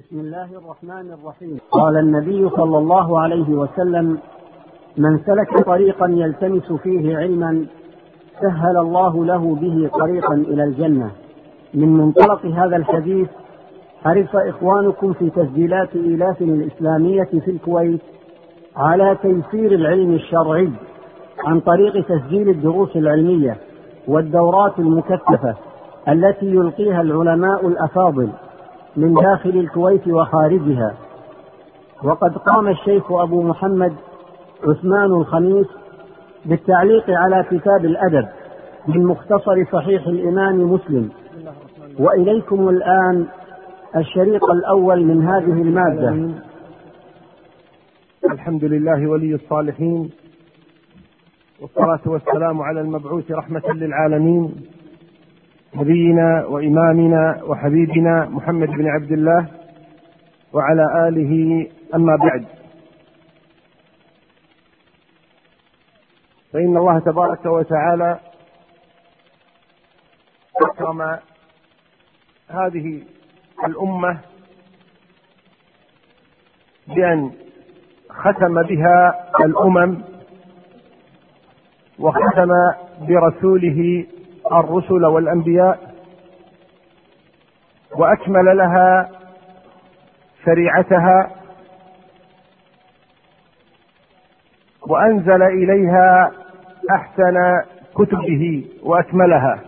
بسم الله الرحمن الرحيم. قال النبي صلى الله عليه وسلم من سلك طريقا يلتمس فيه علما سهل الله له به طريقا إلى الجنة. من منطلق هذا الحديث حرص إخوانكم في تسجيلات ايلاف الإسلامية في الكويت على تيسير العلم الشرعي عن طريق تسجيل الدروس العلمية والدورات المكثفة التي يلقيها العلماء الأفاضل. من داخل الكويت وخارجها. وقد قام الشيخ أبو محمد عثمان الخميس بالتعليق على كتاب الأدب من مختصر صحيح الإمام مسلم. وإليكم الآن الشريط الأول من هذه المادة. الحمد لله ولي الصالحين والصلاة والسلام على المبعوث رحمة للعالمين. نبينا وإمامنا وحبيبنا محمد بن عبد الله وعلى آله أما بعد. فإن الله تبارك وتعالى أكرم هذه الأمة بأن ختم بها الأمم وختم برسوله الرسل والأنبياء وأكمل لها شريعتها وأنزل إليها أحسن كتبه وأكملها.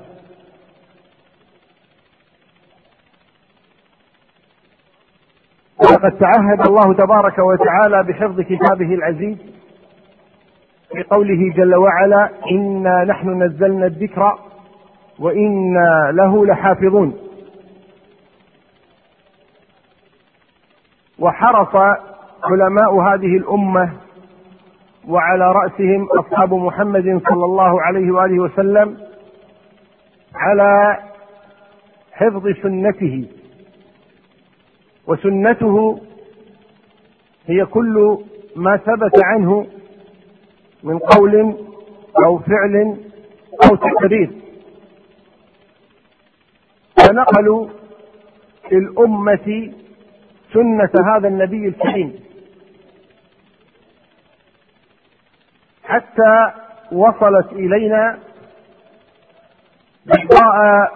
ولقد تعهد الله تبارك وتعالى بحفظ كتابه العزيز في قوله جل وعلا إنا نحن نزلنا الذكر وإنا له لحافظون. وحرص علماء هذه الأمة وعلى رأسهم أصحاب محمد صلى الله عليه وآله وسلم على حفظ سنته. وسنته هي كل ما ثبت عنه من قول أو فعل أو تقرير. فنقلوا للأمة سنة هذا النبي الكريم. حتى وصلت إلينا بيضاء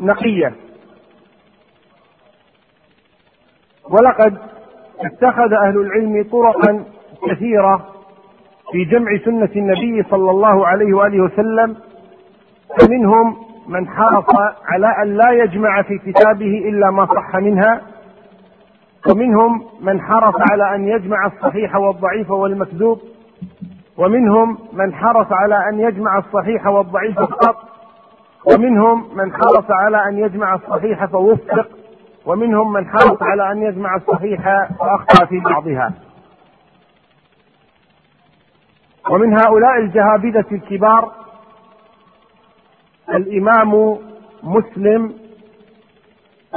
نقية. ولقد اتخذ أهل العلم طرقا كثيرة في جمع سنة النبي صلى الله عليه وآله وسلم فمنهم من حرص على أن لا يجمع في كتابه إلا ما صح منها ومنهم من حرص على أن يجمع الصحيح والضعيف والمكذوب ومنهم من حرص على أن يجمع الصحيح والضعيف فقط ومنهم من حرص على أن يجمع الصحيح فوفق ومنهم من حرص على أن يجمع الصحيح فأخطأ في بعضها. ومن هؤلاء الجهابذة الكبار الإمام مسلم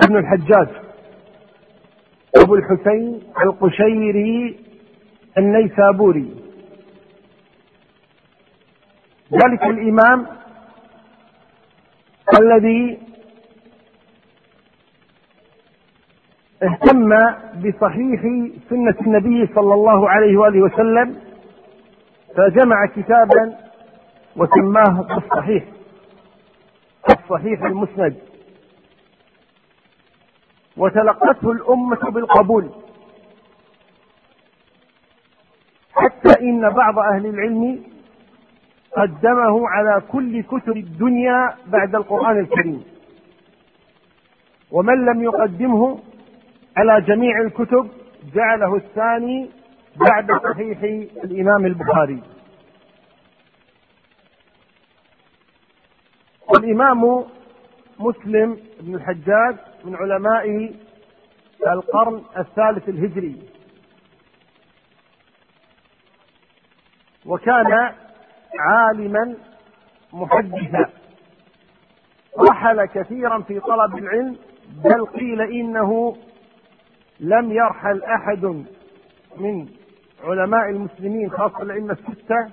بن الحجاج أبو الحسين القشيري النيسابوري. ذلك الإمام الذي اهتم بصحيح سنة النبي صلى الله عليه وآله وسلم فجمع كتابا وسماه بالصحيح. الصحيح المسند. وتلقته الأمة بالقبول. حتى إن بعض أهل العلم قدمه على كل كتب الدنيا بعد القرآن الكريم. ومن لم يقدمه على جميع الكتب جعله الثاني بعد صحيح الإمام البخاري. والإمام مسلم بن الحجاج من علماء القرن الثالث الهجري. وكان عالما محدثا. رحل كثيرا في طلب العلم بل قيل إنه لم يرحل أحد من علماء المسلمين خاصة الأئمة الستة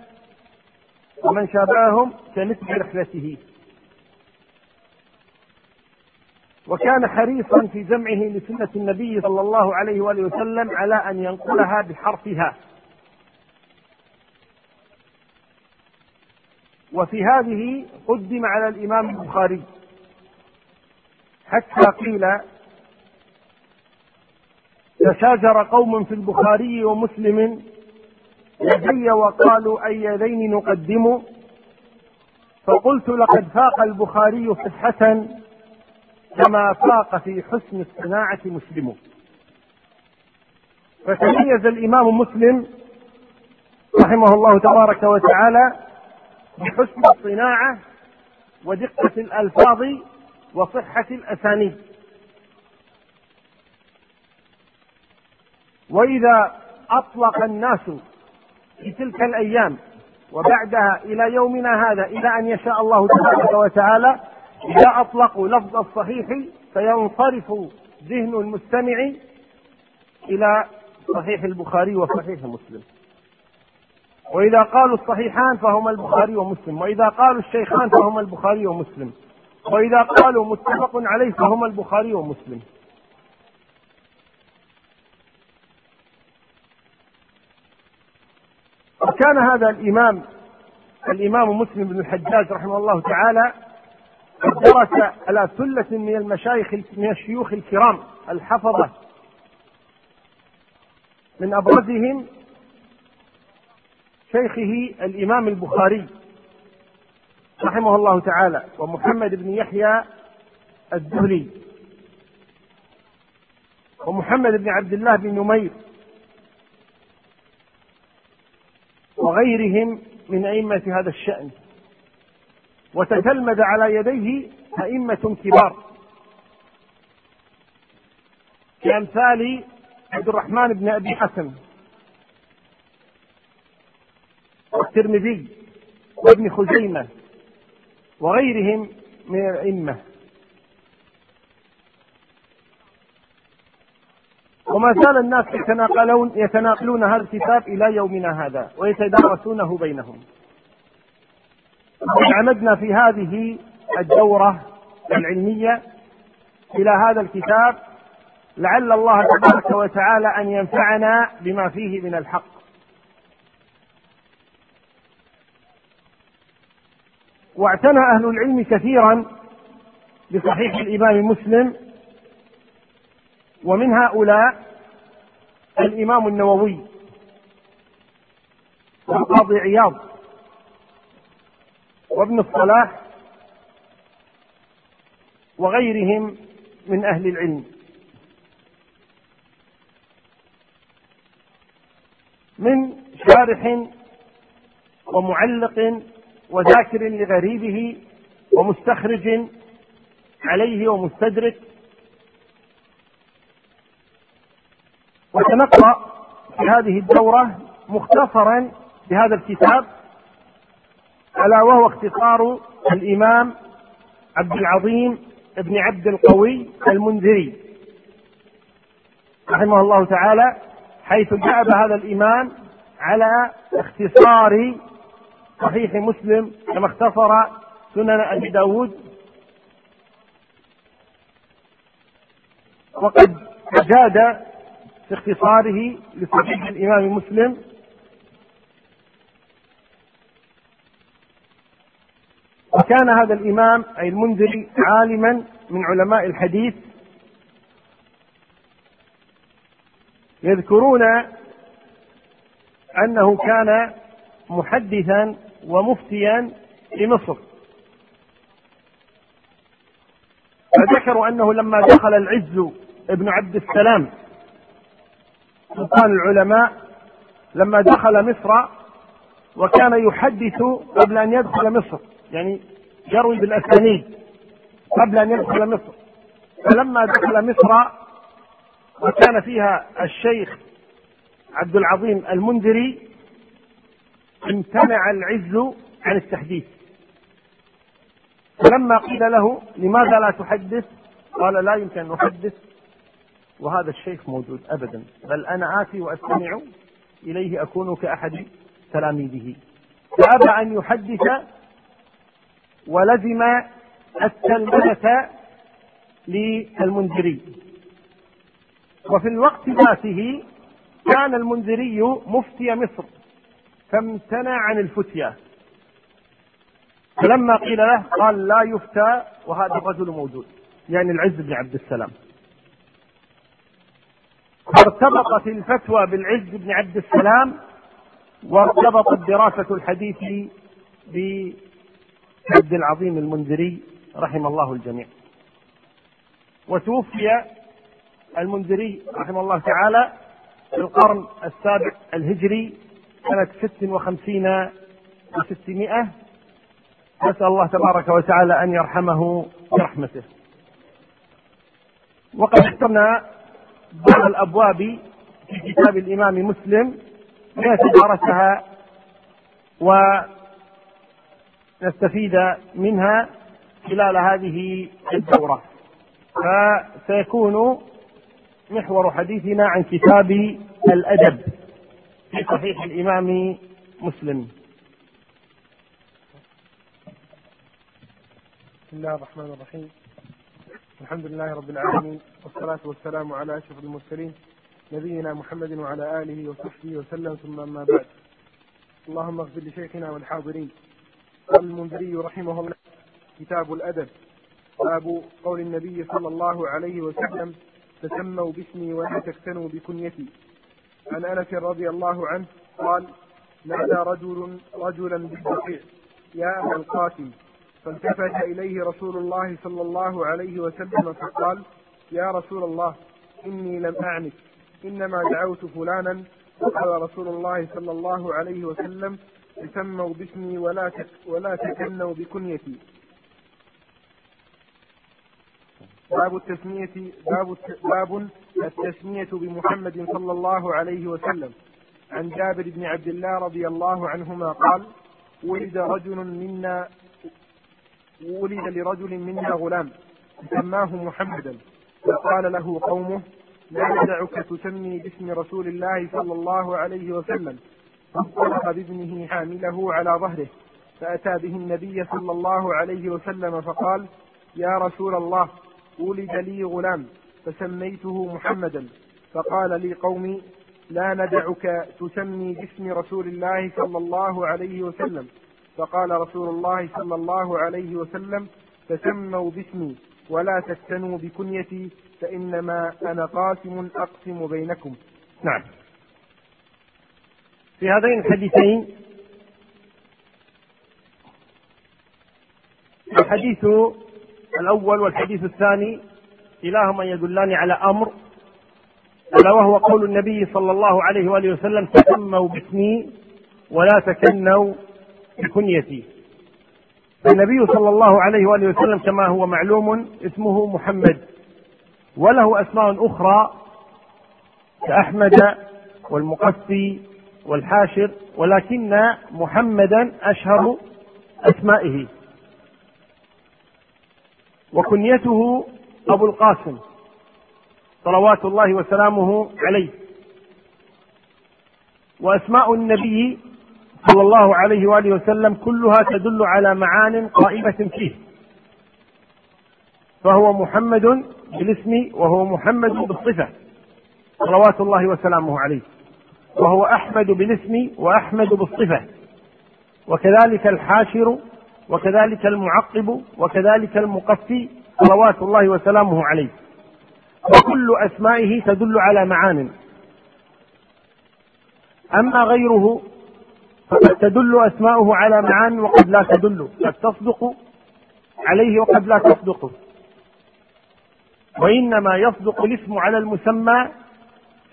ومن شابههم كمثل رحلته. وكان حريصا في جمعه لسنة النبي صلى الله عليه وآله وسلم على أن ينقلها بحرفها. وفي هذه قدم على الإمام البخاري. حتى قيل تشاجر قوم في البخاري ومسلم يدي وقالوا أي يدين نقدم؟ فقلت لقد فاق البخاري صحة كما فاق في حسن الصناعة مسلم. فتميز الإمام مسلم رحمه الله تبارك وتعالى بحسن الصناعة ودقة الألفاظ وصحة الأسانيد. وإذا أطلق الناس في تلك الأيام وبعدها إلى يومنا هذا إلى أن يشاء الله تبارك وتعالى إذا أطلقوا لفظ الصحيح فينصرف ذهن المستمع إلى صحيح البخاري وصحيح مسلم. وإذا قالوا الصحيحان فهما البخاري ومسلم. وإذا قالوا الشيخان فهما البخاري ومسلم. وإذا قالوا متفق عليه فهما البخاري ومسلم. وكان هذا الإمام الإمام مسلم بن الحجاج رحمه الله تعالى درس على ثلة من المشايخ من الشيوخ الكرام الحفظة. من أبرزهم شيخه الإمام البخاري رحمه الله تعالى ومحمد بن يحيى الذهلي ومحمد بن عبد الله بن نمير وغيرهم من أئمة هذا الشأن. وتتلمذ على يديه أئمة كبار. كأمثال عبد الرحمن بن أبي حسن والترمذي وابن خزيمة وغيرهم من الأئمة. وما زال الناس يتناقلون يتناقلون هذا الكتاب إلى يومنا هذا ويتدارسونه بينهم. عمدنا في هذه الدورة العلمية إلى هذا الكتاب لعل الله تبارك وتعالى أن ينفعنا بما فيه من الحق. واعتنى أهل العلم كثيرا بصحيح الإمام مسلم ومن هؤلاء الإمام النووي والقاضي عياض. وابن الصلاح وغيرهم من أهل العلم. من شارح ومعلق وذاكر لغريبه ومستخرج عليه ومستدرك. وسنقرأ في هذه الدورة مختصرا بهذا الكتاب ألا وهو اختصار الإمام عبد العظيم بن عبد القوي المنذري. رحمه الله تعالى حيث جاب هذا الإمام على اختصار صحيح مسلم كما اختصر سنن أبي داود. وقد أجاد في اختصاره لصحيح الإمام مسلم وكان هذا الإمام أي المنذري عالما من علماء الحديث. يذكرون أنه كان محدثا ومفتيا لمصر فذكروا أنه لما دخل العز ابن عبد السلام سلطان العلماء لما دخل مصر وكان يحدث قبل أن يدخل مصر. يعني يروي بالأسانيد قبل أن يدخل مصر. فلما دخل مصر وكان فيها الشيخ عبد العظيم المنذري امتنع العز عن التحديث. فلما قيل له لماذا لا تحدث؟ قال لا يمكن أن أحدث. وهذا الشيخ موجود أبدا. بل أنا آتي وأستمع إليه أكون كأحد تلاميذه. فأبى أن يحدث ولزم التلمذة للمنذري. وفي الوقت ذاته كان المنذري مفتي مصر فامتنع عن الفتية. فلما قيل له قال لا يفتى وهذا الرجل موجود يعني العز بن عبد السلام. فارتبطت الفتوى بالعز بن عبد السلام وارتبطت دراسة الحديث بعبد العظيم المنذري رحم الله الجميع. وتوفي المنذري رحمه الله تعالى في القرن السابع الهجري سنة ست وخمسين وستمائة. نسأل الله تبارك وتعالى أن يرحمه برحمته. وقد اخترنا بعض الأبواب في كتاب الإمام مسلم لنتدارسها ونستفيد منها خلال هذه الدورة. فسيكون محور حديثنا عن كتاب الأدب في صحيح الإمام مسلم. بسم الله الرحمن الرحيم. الحمد لله رب العالمين والصلاة والسلام على أشرف المرسلين نبينا محمد وعلى آله وصحبه وسلم ثم أما بعد. اللهم اغفر لشيخنا والحاضرين. قال المنذري رحمه الله كتاب الأدب. باب قول النبي صلى الله عليه وسلم تسموا باسمي ولا تكتنوا بكنيتي. عن أنس رضي الله عنه قال نادى رجل رجلا بالبقيع يا أبا القاسم. فالتفت إليه رسول الله صلى الله عليه وسلم فقال يا رسول الله إني لم اعنك إنما دعوت فلانا. وقال رسول الله صلى الله عليه وسلم تسموا باسمي ولا ولا تكنوا بكنيتي. باب التسمية باب باب التسمية بمحمد صلى الله عليه وسلم. عن جابر بن عبد الله رضي الله عنهما قال ولد رجل منا ولد لرجل منا غلام سماه محمدا. فقال له قومه لا ندعك تسمي باسم رسول الله صلى الله عليه وسلم. فانطلق بابنه حامله على ظهره فأتى به النبي صلى الله عليه وسلم فقال يا رسول الله ولد لي غلام فسميته محمدا فقال لي قومي لا ندعك تسمي باسم رسول الله صلى الله عليه وسلم. فقال رسول الله صلى الله عليه وسلم تسموا باسمي ولا تفتنوا بكنيتي فإنما أنا قاسم أقسم بينكم. نعم. في هذين الحديثين الحديث الأول والحديث الثاني كلاهما يدلان على أمر ألا وهو قول النبي صلى الله عليه وآله وسلم تسموا باسمي ولا تكنوا بكنيتي. النبي صلى الله عليه وآله وسلم كما هو معلوم اسمه محمد وله أسماء أخرى كأحمد والمقفي والحاشر ولكن محمدا أشهر أسمائه. وكنيته أبو القاسم. صلوات الله وسلامه عليه. وأسماء النبي صلى الله عليه وآله وسلم كلها تدل على معان قائمة فيه. فهو محمد بالاسم وهو محمد بالصفة. صلوات الله وسلامه عليه. وهو أحمد بالاسم وأحمد بالصفة. وكذلك الحاشر وكذلك المعقب وكذلك المقفي صلوات الله وسلامه عليه. وكل أسمائه تدل على معان. أما غيره فقد تدل أسماؤه على معان وقد لا تدل. قد تصدق عليه وقد لا تصدق. وإنما يصدق الاسم على المسمى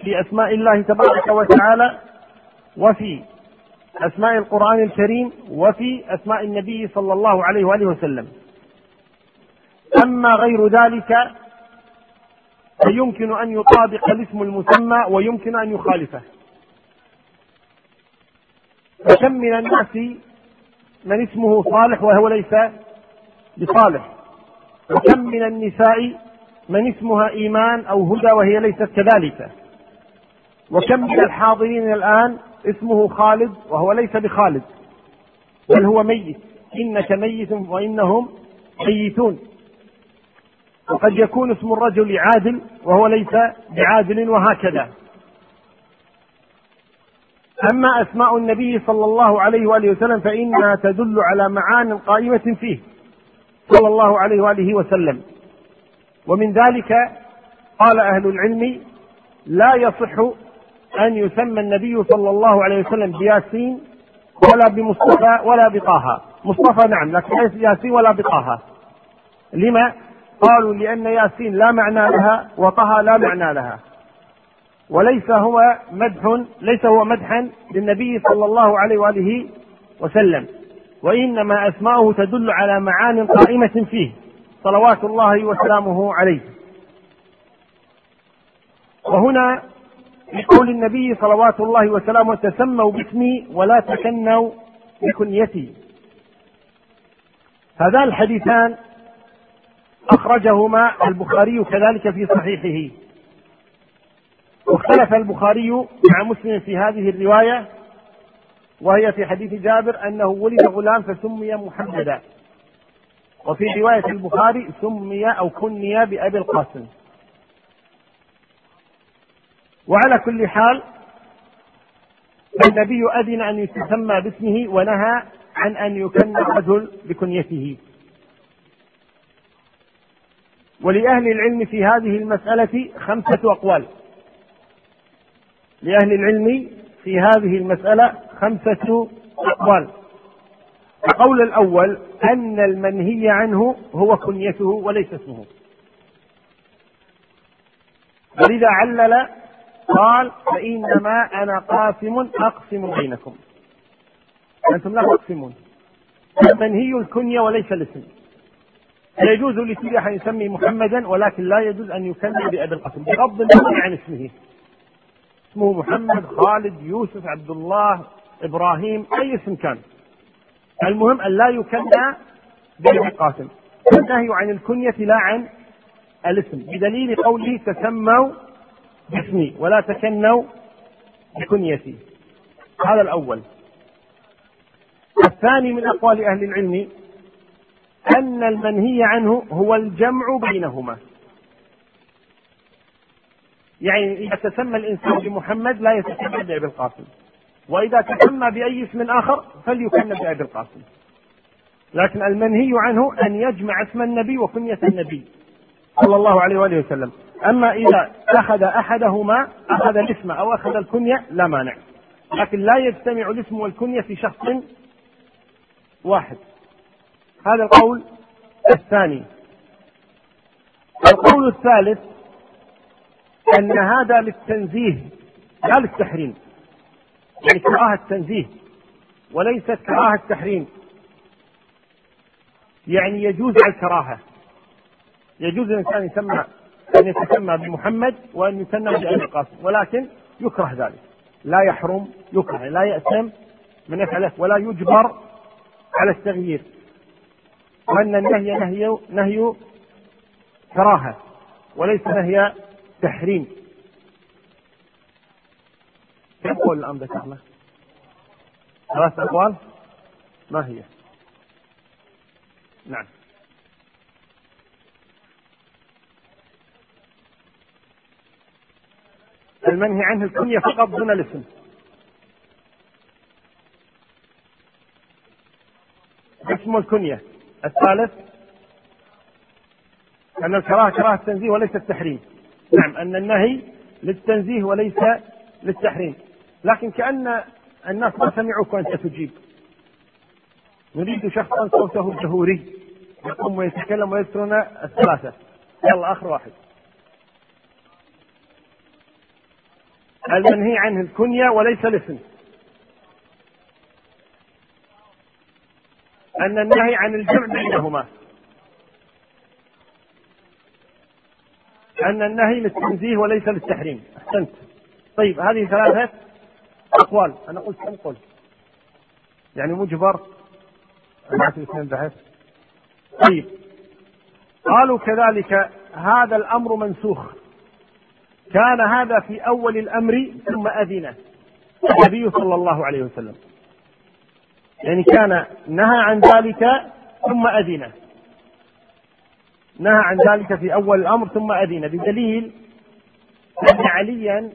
في أسماء الله تبارك وتعالى وفي أسماء القرآن الكريم وفي أسماء النبي صلى الله عليه وآله وسلم. أما غير ذلك فيمكن أن يطابق الاسم المسمى ويمكن أن يخالفه. فكم من الناس من اسمه صالح وهو ليس بصالح؟ وكم من النساء من اسمها إيمان أو هدى وهي ليست كذلك؟ وكم من الحاضرين الآن اسمه خالد وهو ليس بخالد بل هو ميت. إنك ميت وإنهم ميتون. وقد يكون اسم الرجل عادل وهو ليس بعادل وهكذا. أما أسماء النبي صلى الله عليه وآله وسلم فإنها تدل على معان قائمة فيه صلى الله عليه وآله وسلم. ومن ذلك قال أهل العلم لا يصح أن يسمى النبي صلى الله عليه وسلم بياسين ولا بمصطفى ولا بطه. مصطفى نعم لكن ليس ياسين ولا بطه. لما؟ قالوا لأن ياسين لا معنى لها وطه لا معنى لها. وليس هو مدح ليس هو مدحا للنبي صلى الله عليه وآله وسلم. وإنما أسماؤه تدل على معان قائمة فيه. صلوات الله وسلامه عليه. وهنا لقول النبي صلوات الله وسلامه تسموا باسمي ولا تكنوا بكنيتي. هذان الحديثان أخرجهما البخاري كذلك في صحيحه. واختلف البخاري مع مسلم في هذه الرواية وهي في حديث جابر أنه ولد غلام فسمي محمدا. وفي رواية البخاري سمي أو كني بأبي القاسم. وعلى كل حال النبي أذن أن يتسمى باسمه ونهى عن أن يكن الرجل بكنيته. ولأهل العلم في هذه المسألة خمسة أقوال. لأهل العلم في هذه المسألة خمسة أقوال. القول الأول أن المنهي عنه هو كنيته وليس اسمه. ولذا علل قال فإنما أنا قاسم أقسم بينكم. أنتم لا تقسمون. المنهي الكنية وليس الاسم. يجوز لكل أحد يسمي محمدا ولكن لا يجوز أن يكنى بأبي القاسم بغض النظر عن اسمه. اسمه محمد خالد يوسف عبد الله إبراهيم أي اسم كان. المهم أن لا يكنى بأبي القاسم. النهي عن الكنية لا عن الاسم. بدليل قوله تسموا باسمي ولا تكنوا بكنيتي. هذا الأول. الثاني من أقوال أهل العلم أن المنهي عنه هو الجمع بينهما. يعني إذا تسمى الإنسان بمحمد لا يتسمى بأبي القاسم. وإذا تسمى بأي اسم آخر فليكن بأبي القاسم. لكن المنهي عنه أن يجمع اسم النبي وكنية النبي صلى الله عليه وآله وسلم. أما إذا أخذ أحدهما أخذ الاسم أو أخذ الكنية لا مانع. لكن لا يجتمع الاسم والكنية في شخص واحد. هذا القول الثاني. القول الثالث أن هذا للتنزيه لا للتحريم. يعني كراهة تنزيه وليست كراهة تحريم يعني يجوز على الكراهة. يجوز الإنسان يسمى أن يتسمى بمحمد وأن يسمى بأبي القاسم ولكن يكره ذلك. لا يحرم يكره لا يأثم من يفعله ولا يجبر على التغيير. وأن النهي نهي نهي كراهة وليس نهي تحريم. كم قول الآن ذكرنا؟ ثلاث أقوال؟ ما هي؟ نعم. المنهي عنه الكنية فقط دون الاسم. اسم الكنية. الثالث أن الكراهة كراهة التنزيه وليس التحريم. نعم أن النهي للتنزيه وليس للتحريم. لكن كأن الناس ما سمعوك وأنت تجيب. نريد شخصا صوته جهوري يقوم ويتكلم ويذكرنا الثلاثة. يلا آخر واحد. المنهي عنه الكنية وليس الاسم. أن النهي عن الجمع بينهما. أن النهي للتنزيه وليس للتحريم. أحسنت. طيب هذه ثلاثة أقوال. أنا قلت كم قلت. يعني مجبر سمعت اثنين بحث طيب. قالوا كذلك هذا الأمر منسوخ. كان هذا في أول الأمر ثم أذن النبي صلى الله عليه وسلم. يعني كان نهى عن ذلك ثم أذن. نهى عن ذلك في أول الأمر ثم أذن. بدليل أن عليا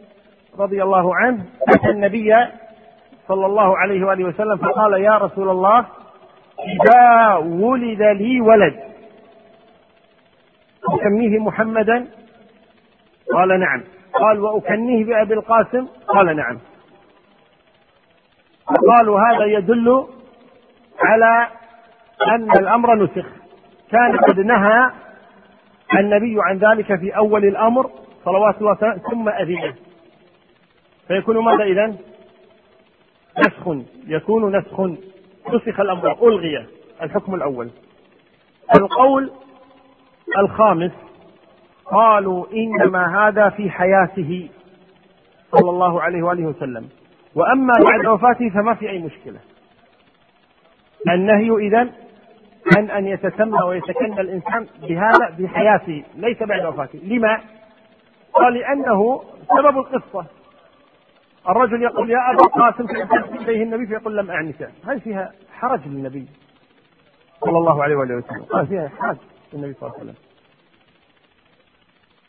رضي الله عنه أتى النبي صلى الله عليه وآله وسلم فقال يا رسول الله إذا ولد لي ولد. أسميه محمدا قال نعم. قال وأكنيه بأبي القاسم؟ قال نعم. قالوا هذا يدل على أن الأمر نسخ. كان قد نهى النبي عن ذلك في أول الأمر صلوات الله ثم أذنه فيكون ماذا إذا؟ نسخ. يكون نسخ. نسخ الأمر ألغي الحكم الأول. القول الخامس قالوا إنما هذا في حياته صلى الله عليه وآله وسلم. وأما بعد وفاته فما في أي مشكلة. النهي إذا عن أن يتسمى ويتكنى الإنسان بهذا بحياته ليس بعد وفاته. لما؟ قال لأنه سبب القصة. الرجل يقول يا أبا القاسم فيأتي إليه النبي؟ فيقول لم أعنك. هل فيها حرج للنبي صلى الله عليه وآله وسلم؟ قال فيها حرج للنبي صلى الله عليه وسلم.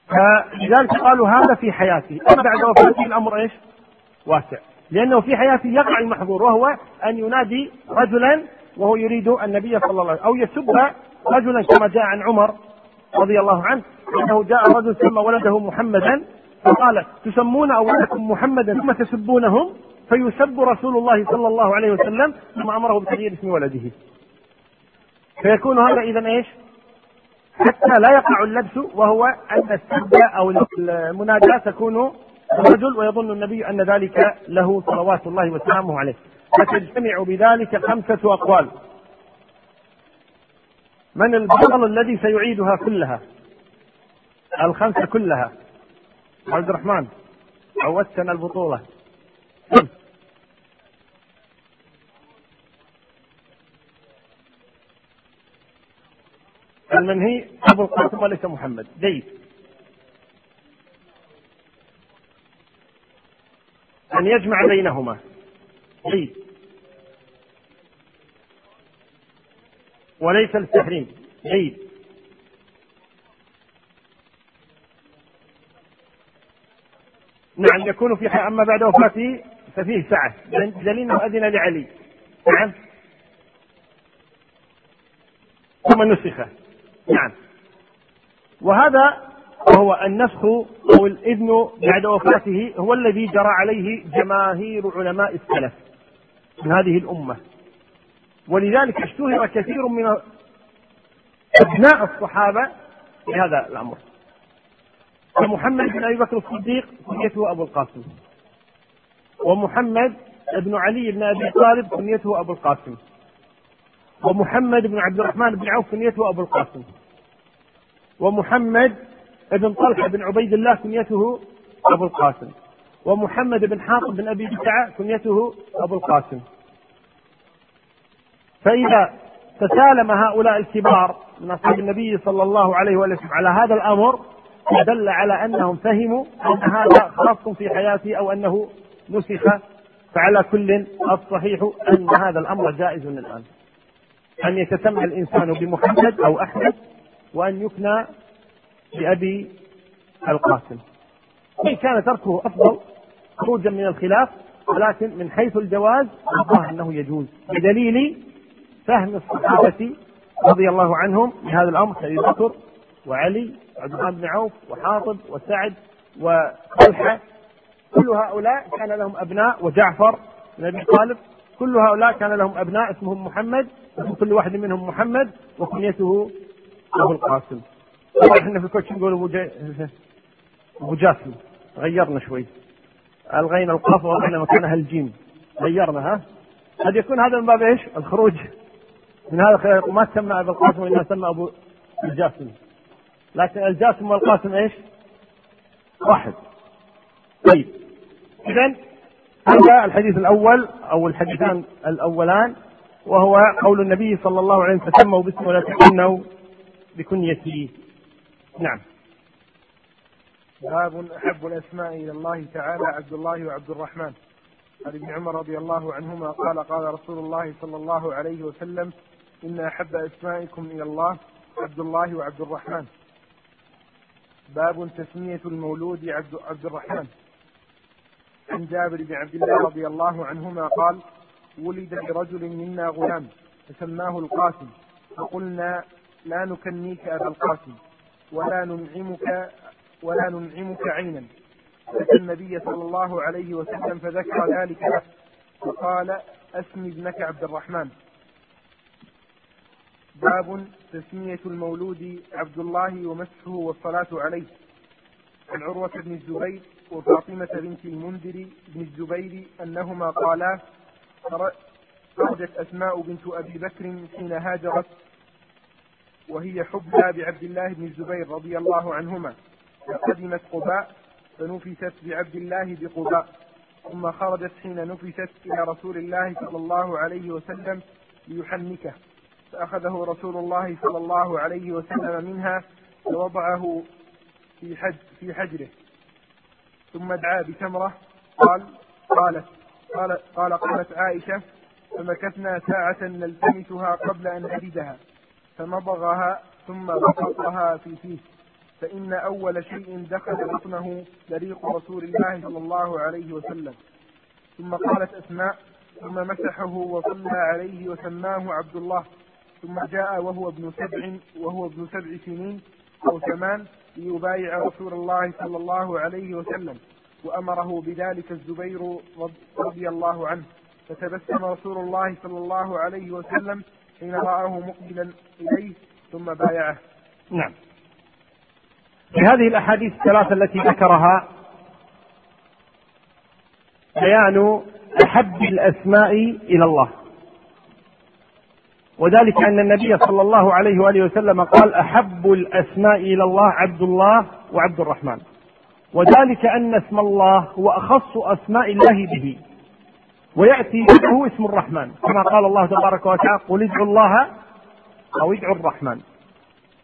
فلذلك قالوا هذا في حياته أما بعد وفاته الأمر إيش؟ واسع. لأنه في حياته يقع المحظور وهو أن ينادي رجلا وهو يريد النبي صلى الله عليه وسلم أو يسب رجلا كما جاء عن عمر رضي الله عنه أنه جاء رجل سمى ولده محمدا فقال تسمون أولادكم محمدا ثم تسبونهم؟ فيسب رسول الله صلى الله عليه وسلم ثم أمره بتغيير اسم ولده. فيكون هذا إذا إيش؟ حتى لا يقع اللبس وهو أن السب أو المناداة تكون رجل ويظن النبي أن ذلك له صلوات الله وسلامه عليه. فتجتمع بذلك خمسة أقوال. من البطل الذي سيعيدها كلها؟ الخمسة كلها. عبد الرحمن عودتنا البطولة. المنهي أبو القاسم وليس محمد. جيد. أن يجمع بينهما. جيد. وليس التحريم جيد. نعم يكون في أما بعد وفاته ففيه سعة. دليل أنه أذن لعلي. نعم. ثم نسخ نعم. وهذا وهو النسخ أو الإذن بعد وفاته هو الذي جرى عليه جماهير علماء السلف من هذه الأمة. ولذلك اشتهر كثير من أبناء الصحابة بهذا الأمر. ومحمد بن أبي بكر الصديق كنيته أبو القاسم. ومحمد بن علي بن أبي طالب كنيته أبو القاسم. ومحمد بن عبد الرحمن بن عوف كنيته أبو القاسم. ومحمد بن طلحة بن عبيد الله كنيته أبو القاسم. ومحمد بن حاطب بن أبي بكعة كنيته أبو القاسم. فإذا تسالم هؤلاء الكبار من أصحاب النبي صلى الله عليه وسلم على هذا الأمر دل على أنهم فهموا أن هذا خاص في حياته أو أنه نسخ فعلى كل الصحيح أن هذا الأمر جائز الآن أن يتسمى الإنسان بمحمد أو أحمد وأن يكنى بأبي القاسم. وإن كان تركه أفضل خروجا من الخلاف ولكن من حيث الجواز الظاهر أنه يجوز. بدليل فهم الصحابة رضي الله عنهم لهذا الأمر كأبي بكر وعلي الرحمن بن عوف وحاطب وسعد وطلحة. كل هؤلاء كان لهم أبناء وجعفر بن أبي طالب. كل هؤلاء كان لهم أبناء اسمهم محمد وكل واحد منهم محمد وكنيته أبو القاسم. إحنا في الكوتش نقول أبو أبو جاسم. غيرنا شوي. ألغينا القاف وضعنا مكانها الجيم. غيرنا ها؟ قد يكون هذا من باب إيش؟ الخروج. من هذا الخير ما تسمى أبو القاسم وإنما سمى أبو الجاسم. لكن الجاسم والقاسم إيش؟ واحد. طيب. اذا هذا الحديث الأول أو الحديثان الأولان. وهو قول النبي صلى الله عليه وسلم تسموا باسمه ولا تكنوا بكنيته نعم. باب أحب الأسماء إلى الله تعالى عبد الله وعبد الرحمن. عن ابن عمر رضي الله عنهما قال قال رسول الله صلى الله عليه وسلم إن أحب أسمائكم إلى الله عبد الله وعبد الرحمن. باب تسمية المولود عبد, عبد الرحمن. عن جابر بن عبد الله رضي الله عنهما قال ولد لرجل منا غلام فسماه القاسم. فقلنا لا نكنيك أبا القاسم ولا ننعمك ولا ننعمك عينا. أتى النبي صلى الله عليه وسلم فذكر ذلك له فقال أسمي ابنك عبد الرحمن. باب تسمية المولود عبد الله ومسحه والصلاة عليه. عن عروة بن الزبير وفاطمة بنت المنذر بن الزبير أنهما قالا خرجت أسماء بنت أبي بكر حين هاجرت وهي حبلى بعبد الله بن الزبير رضي الله عنهما. فقدمت قباء فنفست بعبد الله بقباء. ثم خرجت حين نفست إلى رسول الله صلى الله عليه وسلم ليحنكه. فأخذه رسول الله صلى الله عليه وسلم منها ووضعه في حج في حجره. ثم دعا بتمرة قال قالت قال قال قالت عائشة فمكثنا ساعة نلتمسها قبل أن نجدها فمضغها ثم بسطها في فيه فإن أول شيء دخل بطنه طريق رسول الله صلى الله عليه وسلم. ثم قالت أسماء ثم مسحه وصلى عليه وسماه عبد الله ثم جاء وهو ابن سبع وهو ابن سبع سنين أو ثمان ليبايع رسول الله صلى الله عليه وسلم. وأمره بذلك الزبير رضي الله عنه. فتبسم رسول الله صلى الله عليه وسلم حين رآه مقبلا إليه ثم بايعه. نعم. في هذه الأحاديث الثلاثة التي ذكرها بيان أحب الأسماء إلى الله. وذلك أن النبي صلى الله عليه وآله وسلم قال أحب الأسماء إلى الله عبد الله وعبد الرحمن. وذلك أن اسم الله هو أخص أسماء الله به. ويأتي بعده اسم الرحمن. كما قال الله تبارك وتعالى قل ادعوا الله أو ادعوا الرحمن.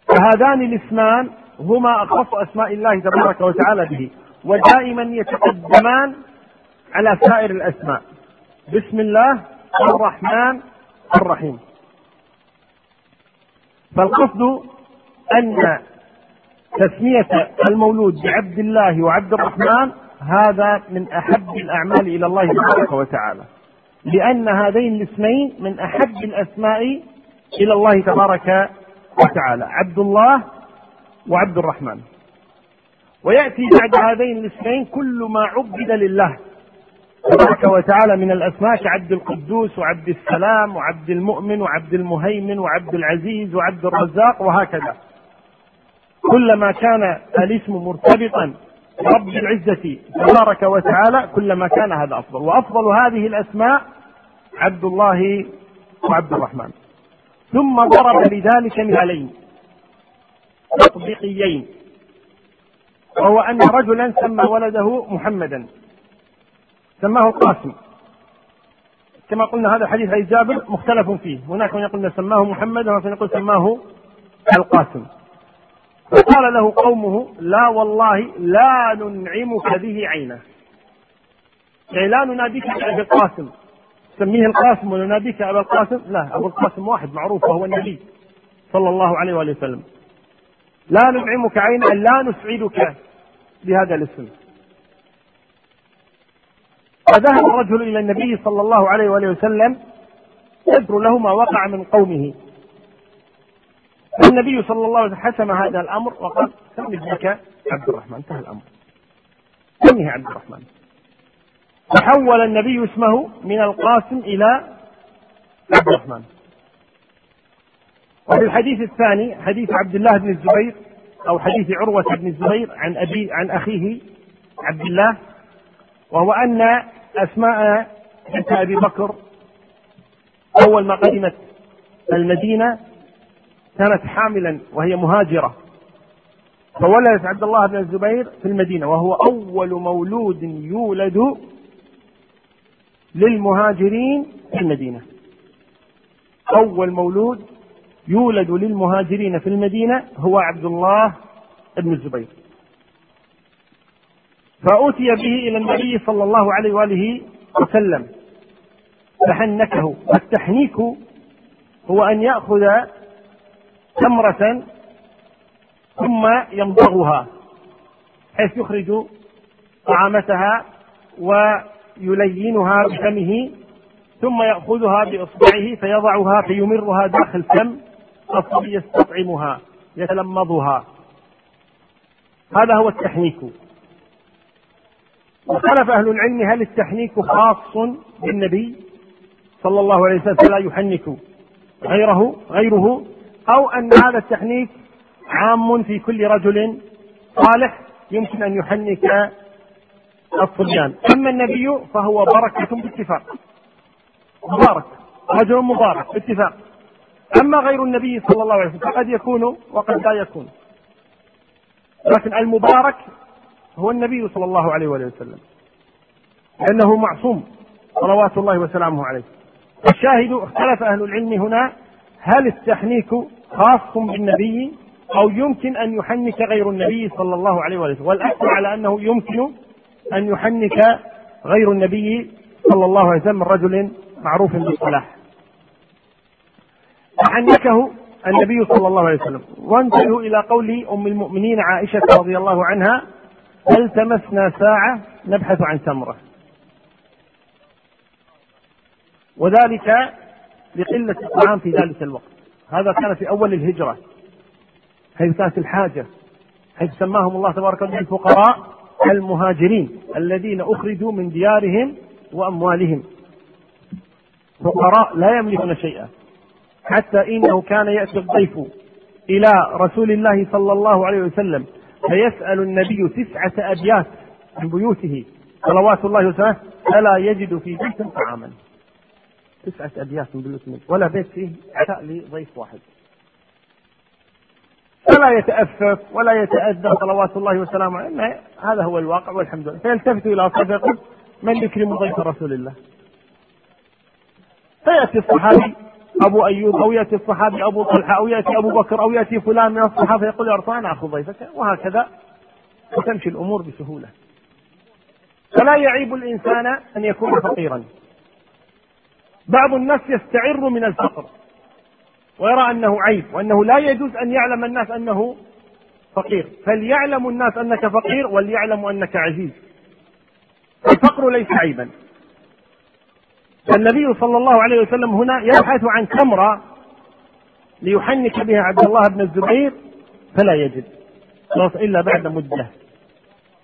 فهذان الاسمان هما أخص أسماء الله تبارك وتعالى به. ودائما يتقدمان على سائر الأسماء. بسم الله الرحمن الرحيم. فالقصد أن تسمية المولود بعبد الله وعبد الرحمن هذا من أحب الأعمال إلى الله تبارك وتعالى. لأن هذين الاسمين من أحب الأسماء إلى الله تبارك وتعالى عبد الله وعبد الرحمن. ويأتي بعد هذين الاسمين كل ما عبد لله تبارك وتعالى من الأسماء كعبد القدوس وعبد السلام وعبد المؤمن وعبد المهيمن وعبد العزيز وعبد الرزاق وهكذا. كلما كان الاسم مرتبطا برب العزة تبارك وتعالى كلما كان هذا أفضل. وأفضل هذه الأسماء عبد الله وعبد الرحمن. ثم ضرب لذلك مثالين. تطبيقيين. وهو أن رجلا سمى ولده محمدا. سماه القاسم كما قلنا هذا حديث أي جابر مختلف فيه. هناك من يقول سماه محمد وهناك من يقول سماه القاسم. فقال له قومه لا والله لا ننعمك به عينه يعني لا نناديك بأبي القاسم. سميه القاسم ونناديك أبا القاسم؟ لا أبو القاسم واحد معروف وهو النبي صلى الله عليه وآله وسلم. لا ننعمك عينا لا نسعدك بهذا الاسم. فذهب الرجل إلى النبي صلى الله عليه وآله وسلم يذكر له ما وقع من قومه. فالنبي صلى الله عليه وسلم حسم هذا الأمر وقال سم ابنك عبد الرحمن. انتهى الأمر. سمه عبد الرحمن؟ فحول النبي اسمه من القاسم إلى عبد الرحمن. وفي الحديث الثاني حديث عبد الله بن الزبير أو حديث عروة بن الزبير عن أبي عن أخيه عبد الله وهو أن أسماء بنت أبي بكر أول ما قدمت المدينة كانت حاملا وهي مهاجرة. فولدت عبد الله بن الزبير في المدينة وهو أول مولود يولد للمهاجرين في المدينة. أول مولود يولد للمهاجرين في المدينة هو عبد الله بن الزبير. فأتي به إلى النبي صلى الله عليه وآله وسلم. فحنكه والتحنيك هو أن يأخذ تمرة ثم يمضغها حيث يخرج طعامتها ويلينها بفمه ثم يأخذها بإصبعه فيضعها فيمرها داخل فم الصبي يستطعمها يتلمضها. هذا هو التحنيك. واختلف أهل العلم هل التحنيك خاص بالنبي صلى الله عليه وسلم؟ فلا يحنك. غيره غيره أو أن هذا التحنيك عام في كل رجل صالح يمكن أن يحنك الصبيان. أما النبي فهو بركة باتفاق. مبارك. رجل مبارك باتفاق. أما غير النبي صلى الله عليه وسلم فقد يكون وقد لا يكون. لكن المبارك هو النبي صلى الله عليه وآله وسلم. لأنه معصوم. صلوات الله وسلامه عليه. الشاهد اختلف أهل العلم هنا هل التحنيك خاص بالنبي أو يمكن أن يحنك غير النبي صلى الله عليه وسلم؟ والأكثر على أنه يمكن أن يحنك غير النبي صلى الله عليه وسلم من رجل معروف بالصلاح. فحنكه النبي صلى الله عليه وسلم. وانتهوا إلى قول أم المؤمنين عائشة رضي الله عنها التمسنا ساعة نبحث عن تمرة. وذلك لقلة الطعام في ذلك الوقت. هذا كان في أول الهجرة. حيث كانت الحاجة. حيث سماهم الله تبارك وتعالى الفقراء المهاجرين الذين أخرجوا من ديارهم وأموالهم. فقراء لا يملكون شيئا. حتى إنه كان يأتي الضيف إلى رسول الله صلى الله عليه وسلم فيسأل النبي تسعة أبيات من بيوته. صلوات الله وسلامه. فلا يجد في بيت طعاما. تسعة أبيات من بيوت ولا بيت فيه عشاء لضيف واحد. فلا يتأفف ولا يتأذى صلوات الله وسلامه. عليه هذا هو الواقع والحمد لله. فيلتفت إلى صديقه من يكرم ضيف رسول الله. فيأتي الصحابي أبو أيوب أو يأتي الصحابي أبو طلحة أو يأتي أبو بكر أو يأتي فلان من الصحابة يقول يا رسول أنا أخذ ضيفك. وهكذا وتمشي الأمور بسهولة. فلا يعيب الإنسان أن يكون فقيرا. بعض الناس يستعر من الفقر. ويرى أنه عيب وأنه لا يجوز أن يعلم الناس أنه فقير. فليعلم الناس أنك فقير وليعلموا أنك عزيز الفقر ليس عيبا. النبي صلى الله عليه وسلم هنا يبحث عن تمرة ليحنك بها عبد الله بن الزبير فلا يجد. إلا بعد مدة.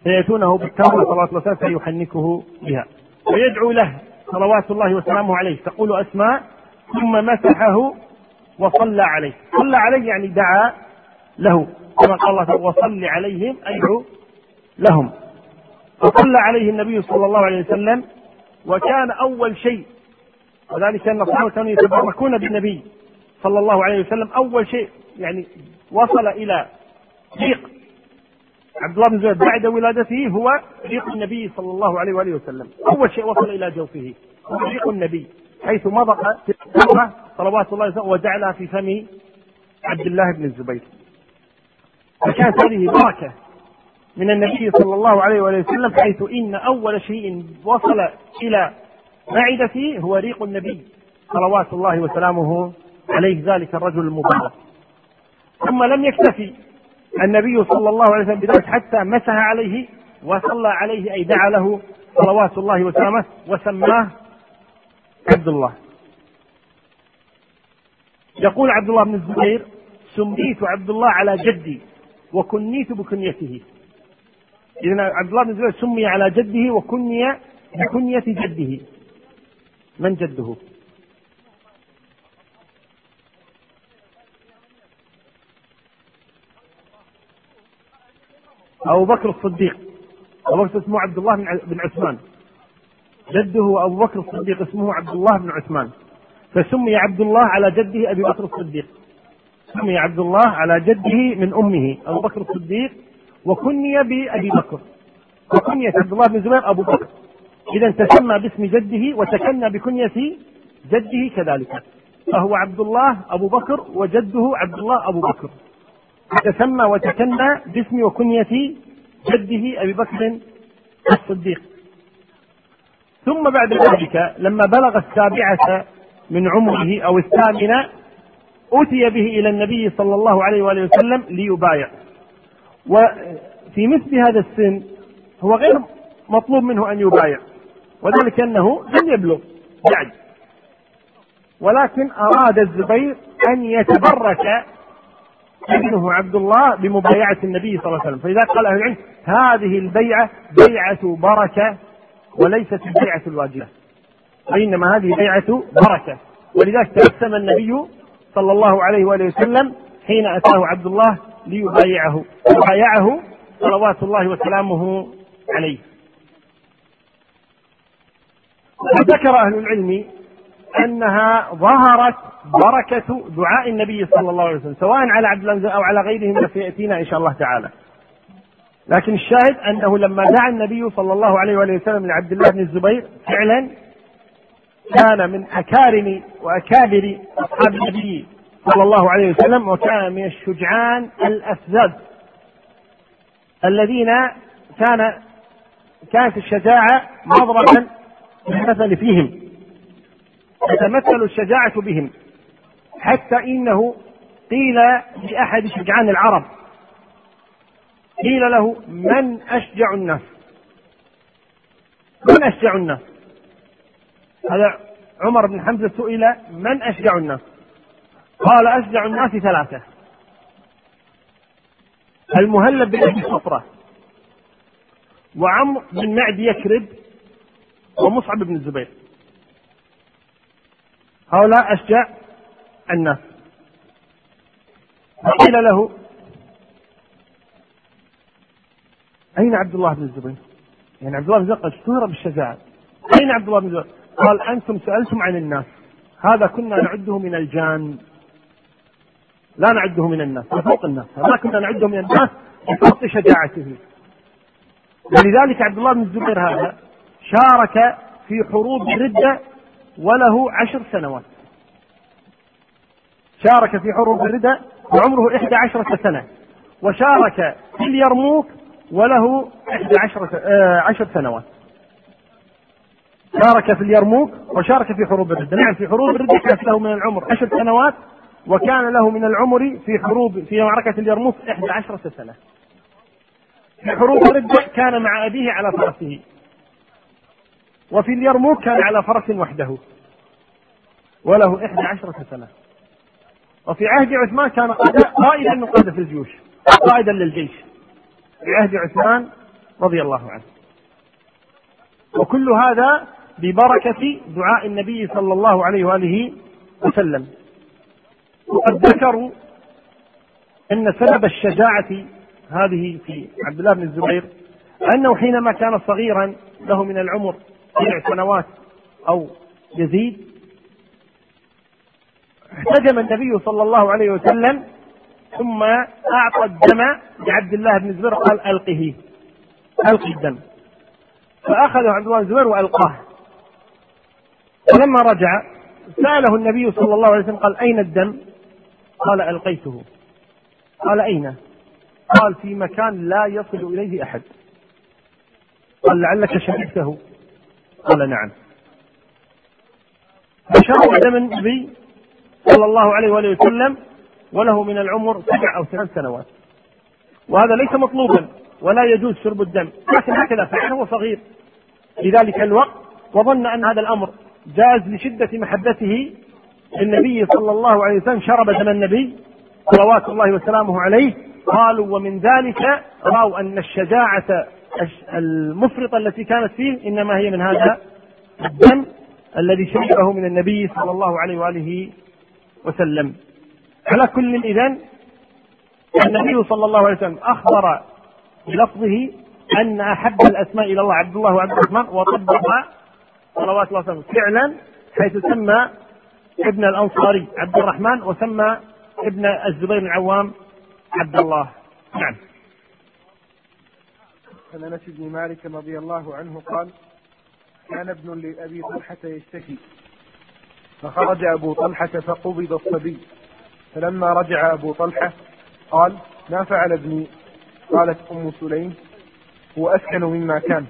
فيأتونه بالتمرة صلى الله عليه وسلم فيحنكه بها. ويدعو له. صلوات الله وسلامه عليه. تقول أسماء ثم مسحه وصلى عليه. صلى عليه يعني دعا له. كما قال الله تعالى وصل عليهم أدعو لهم. فصلى عليه النبي صلى الله عليه وسلم وكان أول شيء وذلك أن الصحابة كانوا يتبركون بالنبي صلى الله عليه وسلم أول شيء يعني وصل إلى ريق عبد الله بن زبير بعد ولادته هو ريق النبي صلى الله عليه وآله وسلم. أول شيء وصل إلى جوفه. هو ريق النبي حيث مضق التمرة صلوات الله وسلم وجعلها في فم عبد الله بن الزبير. فكانت هذه بركة من النبي صلى الله عليه وآله وسلم حيث إن أول شيء وصل إلى معدته هو ريق النبي صلوات الله وسلامه عليه. ذلك الرجل المبارك. ثم لم يكتفي النبي صلى الله عليه وسلم بذلك حتى مسح عليه وصلى عليه أي دعا له صلوات الله وسلامه وسماه عبد الله يقول عبد الله بن الزبير سميت عبد الله على جدي وكنيت بكنيته. إذا عبد الله بن الزبير سمي على جده وكني بكنية جده. من جده؟ أبو بكر الصديق. أبو بكر اسمه عبد الله بن عثمان. جده أبو بكر الصديق اسمه عبد الله بن عثمان. فسمي عبد الله على جده أبي بكر الصديق. سمي عبد الله على جده من أمه أبو بكر الصديق وكني بأبي بكر. وكنية عبد الله بن زبير أبو بكر. إذا تسمى باسم جده وتكنى بكنية جده كذلك. فهو عبد الله أبو بكر وجده عبد الله أبو بكر. تسمى وتكنى باسم وكنية جده أبي بكر الصديق. ثم بعد ذلك لما بلغ السابعة من عمره أو الثامنة أتي به إلى النبي صلى الله عليه وآله وسلم ليبايع. وفي مثل هذا السن هو غير مطلوب منه أن يبايع وذلك أنه لم يبلغ بعد. ولكن أراد الزبير أن يتبرك ابنه عبد الله بمبايعة النبي صلى الله عليه وسلم. فإذا قال أهل العلم هذه البيعة بيعة بركة وليست البيعة الواجبة. وإنما هذه بيعة بركة. ولذلك تبسم النبي صلى الله عليه وآله وسلم حين أتاه عبد الله ليبايعه. وبايعه صلوات الله وسلامه عليه. وذكر أهل العلم أنها ظهرت بركة دعاء النبي صلى الله عليه وسلم سواء على عبد الله أو على غيره مما سيأتينا إن شاء الله تعالى. لكن الشاهد أنه لما دعا النبي صلى الله عليه وآله وسلم لعبد الله بن الزبير فعلا كان من أكارم وأكابر أصحاب النبي صلى الله عليه وسلم وكان من الشجعان الأفذاذ الذين كان كانت الشجاعة مضربا المثل فيهم. تتمثل الشجاعة بهم. حتى إنه قيل لأحد شجعان العرب قيل له من أشجع الناس؟ من أشجع الناس؟ هذا عمر بن حمزة سئل من أشجع الناس؟ قال أشجع الناس ثلاثة. المهلب بن أبي صفرة وعمر بن معد يكرب ومصعب بن الزبير. هؤلاء أشجع الناس. فقيل له أين عبد الله بن الزبير؟ يعني عبد الله بن الزبير قد اشتهر بالشجاعة. أين عبد الله بن الزبير؟ قال أنتم سألتم عن الناس. هذا كنا نعده من الجان. لا نعده من الناس فوق الناس. ما كنا نعده من الناس بفوق شجاعته. ولذلك عبد الله بن الزبير هذا شارك في حروب الردة وله عشر سنوات. شارك في حروب الردة وعمره إحدى عشرة سنة. وشارك في اليرموك وله إحدى عشرة آه عشر سنوات. شارك في اليرموك وشارك في حروب الردة نعم في حروب الردة كانت له من العمر عشر سنوات وكان له من العمر في حروب في معركة اليرموك إحدى عشرة سنة. في حروب الردة كان مع أبيه على فرسه. وفي اليرموك كان على فرس وحده. وله إحدى عشرة سنة. وفي عهد عثمان كان قائدا قادة الجيوش. قائدا للجيش. في عهد عثمان رضي الله عنه. وكل هذا ببركة دعاء النبي صلى الله عليه وآله وسلم. وقد ذكروا أن سبب الشجاعة هذه في عبد الله بن الزبير أنه حينما كان صغيرا له من العمر سبع سنوات أو يزيد. احتجم النبي صلى الله عليه وسلم ثم أعطى الدم لعبد الله بن الزبير قال ألقه ألقي الدم. فأخذه عبد الله بن الزبير وألقاه. فلما رجع سأله النبي صلى الله عليه وسلم قال أين الدم؟ قال ألقيته. قال أين؟ قال في مكان لا يصل إليه أحد. قال لعلك شهدته. قال نعم. فشرب دم النبي صلى الله عليه وآله وسلم وله من العمر سبع أو ثمان سنوات. وهذا ليس مطلوبا ولا يجوز شرب الدم لكن هكذا فعل هو صغير. في ذلك الوقت وظن أن هذا الأمر جاز لشدة محبته للنبي صلى الله عليه وسلم. شرب دم النبي صلوات الله وسلامه عليه. قالوا ومن ذلك رأوا أن الشجاعة المفرطة التي كانت فيه إنما هي من هذا الدم الذي شربه من النبي صلى الله عليه وآله وسلم. على كل إذن النبي صلى الله عليه وسلم أخبر بلفظه أن أحب الأسماء إلى الله عبد الله وعبد الرحمن وطبق صلوات الله وسلامه فعلا حيث سمى ابن الأنصاري عبد الرحمن وسمى ابن الزبير العوام عبد الله. نعم. عن أنس بن مالك رضي الله عنه قال كان ابن لأبي طلحة يشتكي. فخرج أبو طلحة فقبض الصبي. فلما رجع أبو طلحة قال ما فعل ابني؟ قالت أم سليم هو أسكن مما كان.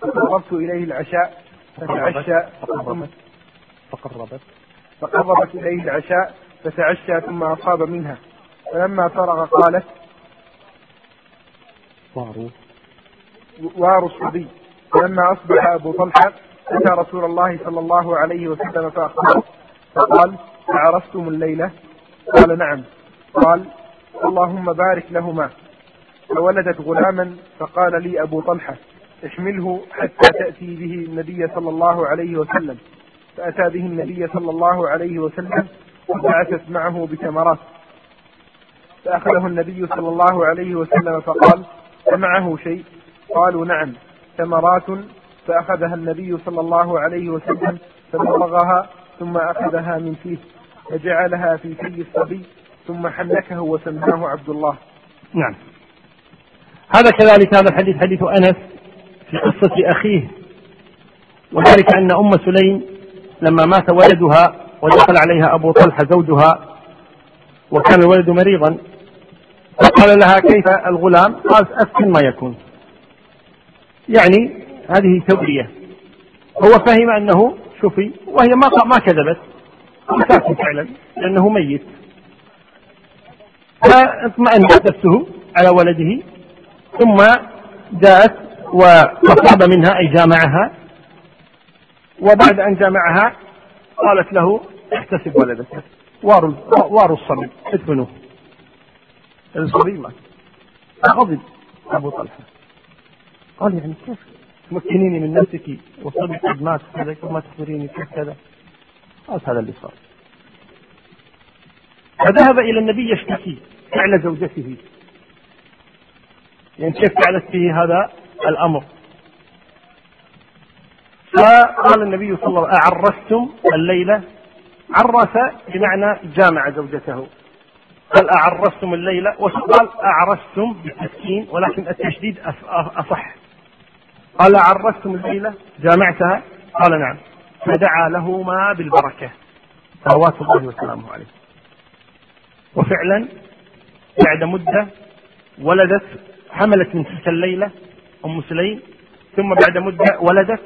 فقربت إليه العشاء فتعشى فقربت؟ فقربت؟ فقربت إليه العشاء فتعشى ثم أصاب منها. فلما فرغ قالت وارو وار الصبي فلما أصبح أبو طلحة أتى رسول الله صلى الله عليه وسلم فأخبره. فقال أعرفتم الليلة قال نعم. قال اللهم بارك لهما. فولدت غلاما فقال لي أبو طلحة احمله حتى تأتي به النبي صلى الله عليه وسلم. فأتى به النبي صلى الله عليه وسلم وبعثت معه بتمرات فأخذه النبي صلى الله عليه وسلم فقال أمعه شيء؟ قالوا نعم ثمرات فأخذها النبي صلى الله عليه وسلم فمضغها ثم أخذها من فيه فجعلها في في الصبي ثم حنكه وسماه عبد الله. نعم. هذا كذلك هذا الحديث حديث أنس في قصة أخيه. وذلك أن أم سليم لما مات ولدها ودخل عليها أبو طلحة زوجها وكان الولد مريضا فقال لها كيف الغلام؟ قالت أسكن ما يكون. يعني هذه تورية هو فهم أنه شفي وهي ما ما كذبت. ساكن فعلا لأنه ميت. فاطمأنت نفسه على ولده ثم جاءت وأصاب منها أي جامعها. وبعد أن جامعها قالت له احتسب ولدك. وار وار الصبي ادفنوه الصبي مات غضب أبو طلحة. قال يعني كيف تمكنيني من نفسك؟ والصبي قد مات كذا ما تخبريني كيف كذا؟ قالت هذا اللي صار. فذهب إلى النبي يشتكي فعل زوجته. يعني كيف فعلت به هذا؟ الأمر. فقال النبي صلى الله عليه وسلم أعرستم الليلة عرس بمعنى جامع زوجته. قال أعرستم الليلة وقال أعرستم بالتسكين ولكن التشديد أصح. قال أعرستم الليلة جامعتها؟ قال نعم. فدعا لهما بالبركة. صلوات الله وسلامه عليه. وفعلا بعد مدة ولدت حملت من تلك الليلة أم سليم. ثم بعد مدة ولدت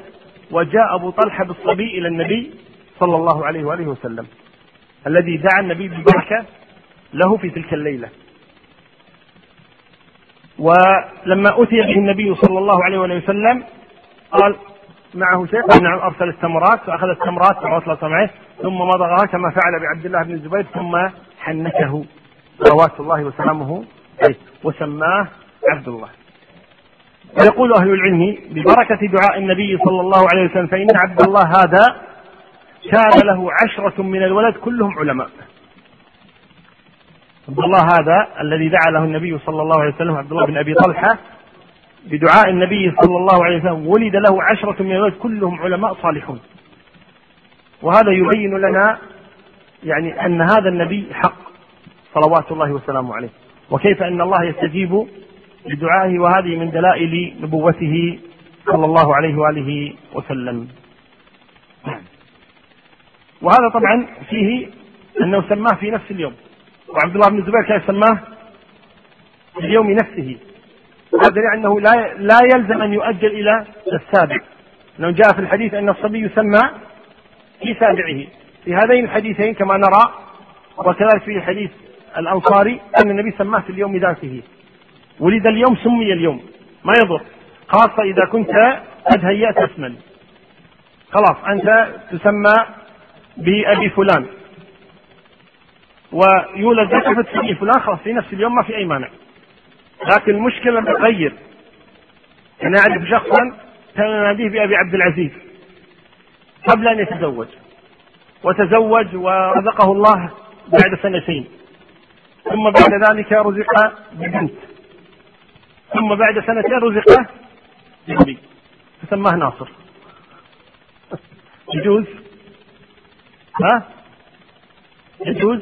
وجاء أبو طلحة بالصبي إلى النبي صلى الله عليه وآله وسلم. الذي دعا النبي بالبركة له في تلك الليلة. ولما أتي به النبي صلى الله عليه وسلم قال معه شيء نعم أرسل التمرات فأخذ التمرات صلوات الله ثم مضغها كما فعل بعبد الله بن الزبير ثم حنكه. صلوات الله وسلامه عليه وسماه عبد الله. ويقول أهل العلم ببركة دعاء النبي صلى الله عليه وسلم فإن عبد الله هذا كان له عشرة من الولد كلهم علماء. عبد الله هذا الذي دعا له النبي صلى الله عليه وسلم عبد الله بن أبي طلحة بدعاء النبي صلى الله عليه وسلم. ولد له عشرة من الولد كلهم علماء صالحون. وهذا يبين لنا يعني أن هذا النبي حق صلوات الله وسلامه عليه. وكيف أن الله يستجيب لدعائه وهذه من دلائل نبوته صلى الله عليه وآله وسلم. وهذا طبعا فيه أنه سماه في نفس اليوم. وعبد الله بن الزبير كان سماه في اليوم نفسه. هذا يعني أنه لا لا يلزم أن يؤجل إلى السابع. لأنه جاء في الحديث أن الصبي يسمى في سابعه. في هذين الحديثين كما نرى وكذلك في حديث الأنصاري أن النبي سماه في اليوم ذاته. ولد اليوم سمي اليوم. ما يضر. خاصة إذا كنت قد هيأت اسما. خلاص أنت تسمى بأبي فلان. ويولد لك فتسمي فلان خلاص في نفس اليوم ما في أي مانع. لكن المشكلة لما تغير. أنا أعرف شخصا تناديه بأبي عبد العزيز قبل أن يتزوج. وتزوج ورزقه الله بعد سنتين. ثم بعد ذلك رزق ببنت. ثم بعد سنتين رزق بنبي فسماه ناصر. يجوز؟ ها؟ يجوز؟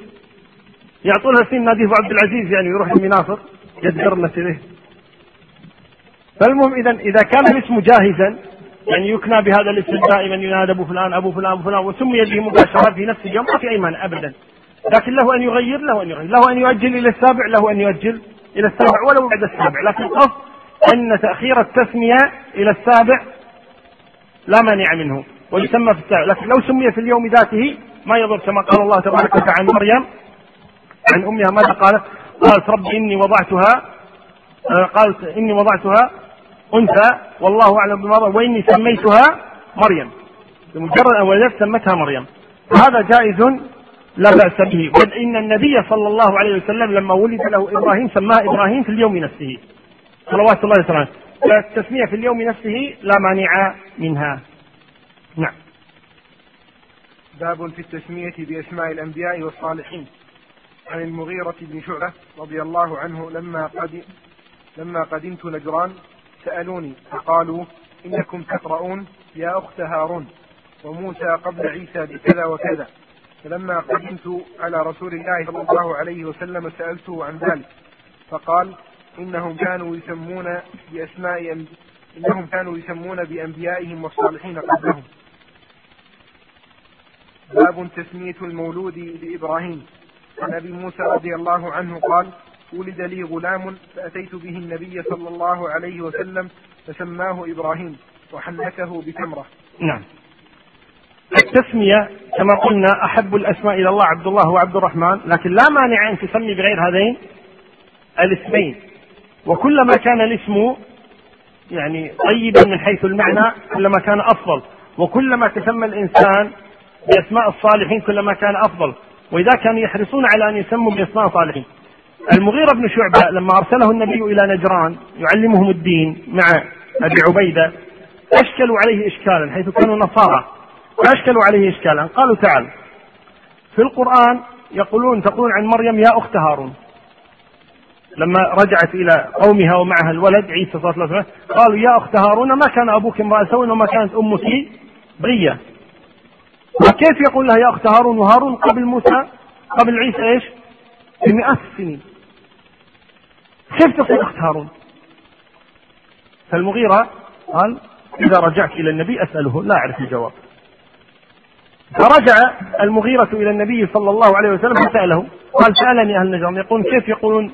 يعطونها سين ناديه عبد العزيز يعني يروح يدقر له به فالمهم إذا إذا كان الاسم جاهزا يعني يكنى بهذا الاسم دائما ينادى ابو فلان أبو فلان ابو فلان وسمي به مباشرة في نفس اليوم ما في أي مانع ابدا. لكن له أن يغير له أن يغير له أن يؤجل إلى السابع له أن يؤجل إلى السابع ولو بعد السابع. لكن القصد أن تأخير التسمية إلى السابع لا مانع منه ويسمى في السابع. لكن لو سمي في اليوم ذاته ما يضر كما قال الله تبارك وتعالى عن مريم عن أمها ماذا قالت؟ قالت رب إني وضعتها آه، قالت إني وضعتها أنثى والله أعلم بما وإني سميتها مريم. بمجرد أن ولدت سمتها مريم. هذا جائز لا بأس به. بل إن النبي صلى الله عليه وسلم لما ولد له إبراهيم سماه إبراهيم في اليوم نفسه. صلوات الله وسلامه فالتسمية في اليوم نفسه لا مانع منها. نعم. باب في التسمية بأسماء الأنبياء والصالحين. عن المغيرة بن شعبة رضي الله عنه لما قدم لما قدمت نجران سألوني فقالوا إنكم تقرؤون يا أخت هارون وموسى قبل عيسى بكذا وكذا. فلما قدمت على رسول الله صلى الله عليه وسلم سألته عن ذلك فقال إنهم كانوا يسمون بأسماء إنهم كانوا يسمون بأنبيائهم والصالحين قبلهم. باب تسمية المولود لإبراهيم. عن أبي موسى رضي الله عنه قال ولد لي غلام فأتيت به النبي صلى الله عليه وسلم فسماه إبراهيم وحنكه بتمرة. نعم. التسمية كما قلنا أحب الأسماء إلى الله عبد الله وعبد الرحمن لكن لا مانع أن تسمي بغير هذين الاسمين. وكلما كان الاسم يعني طيبا من حيث المعنى كلما كان أفضل. وكلما تسمى الإنسان بأسماء الصالحين كلما كان أفضل. وإذا كانوا يحرصون على أن يسموا بأسماء الصالحين المغيرة بن شعبة لما أرسله النبي إلى نجران يعلمهم الدين مع أبي عبيدة أشكلوا عليه إشكالا حيث كانوا نصارى فأشكلوا عليه إشكالا. قالوا تعال في القرآن يقولون تقولون عن مريم يا أخت هارون. لما رجعت إلى قومها ومعها الولد عيسى صلى الله عليه وسلم قالوا يا أخت هارون ما كان أبوك امرأة سوء وما كانت أمك بغية. وكيف يقول لها يا أخت هارون وهارون قبل موسى؟ قبل عيسى إيش؟ بمئات السنين كيف تصير أخت هارون؟ فالمغيرة قال إذا رجعت إلى النبي أسأله لا أعرف الجواب. فرجع المغيرة إلى النبي صلى الله عليه وسلم فسأله. قال سألني أهل نجران يقول كيف يقولون؟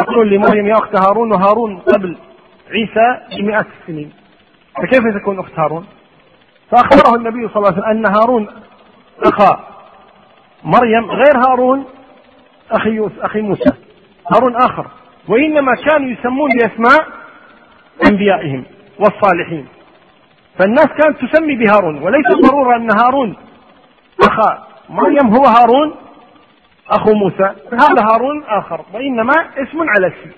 يقولون لمريم يا أخت هارون وهارون قبل عيسى بمئات السنين فكيف تكون أخت هارون؟ فأخبره النبي صلى الله عليه وسلم أن هارون أخا مريم غير هارون أخي أخي موسى. هارون آخر. وإنما كانوا يسمون بأسماء أنبيائهم والصالحين. فالناس كانت تسمي بهارون وليس ضرورة أن هارون أخا. مريم هو هارون أخو موسى. هذا هارون آخر. وإنما اسم على اسم.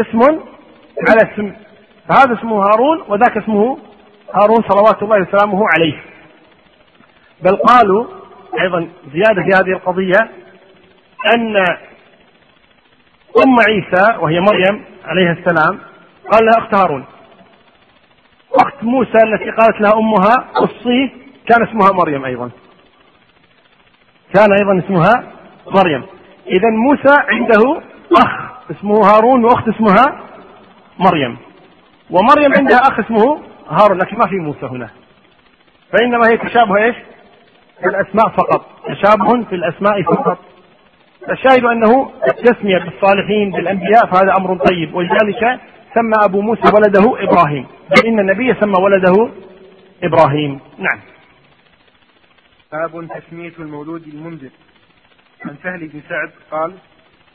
اسم على اسم. فهذا اسمه هارون وذاك اسمه هارون صلوات الله وسلامه عليه. بل قالوا أيضا زيادة في هذه القضية أن أم عيسى وهي مريم عليها السلام قال لها أخت هارون أخت موسى التي قالت لها أمها قصيه كان اسمها مريم أيضا. كان أيضا اسمها مريم. إذا موسى عنده أخ اسمه هارون وأخت اسمها مريم. ومريم عندها أخ اسمه هارون لكن ما في موسى هنا. فإنما هي تشابه إيش؟ في الأسماء فقط. تشابه في الأسماء فقط. الشاهد أنه التسمية بالصالحين بالأنبياء فهذا أمر طيب. ولذلك سمى أبو موسى ولده إبراهيم. بل إن النبي سمى ولده إبراهيم. نعم. باب تسمية المولود المنذر. عن سهل بن سعد قال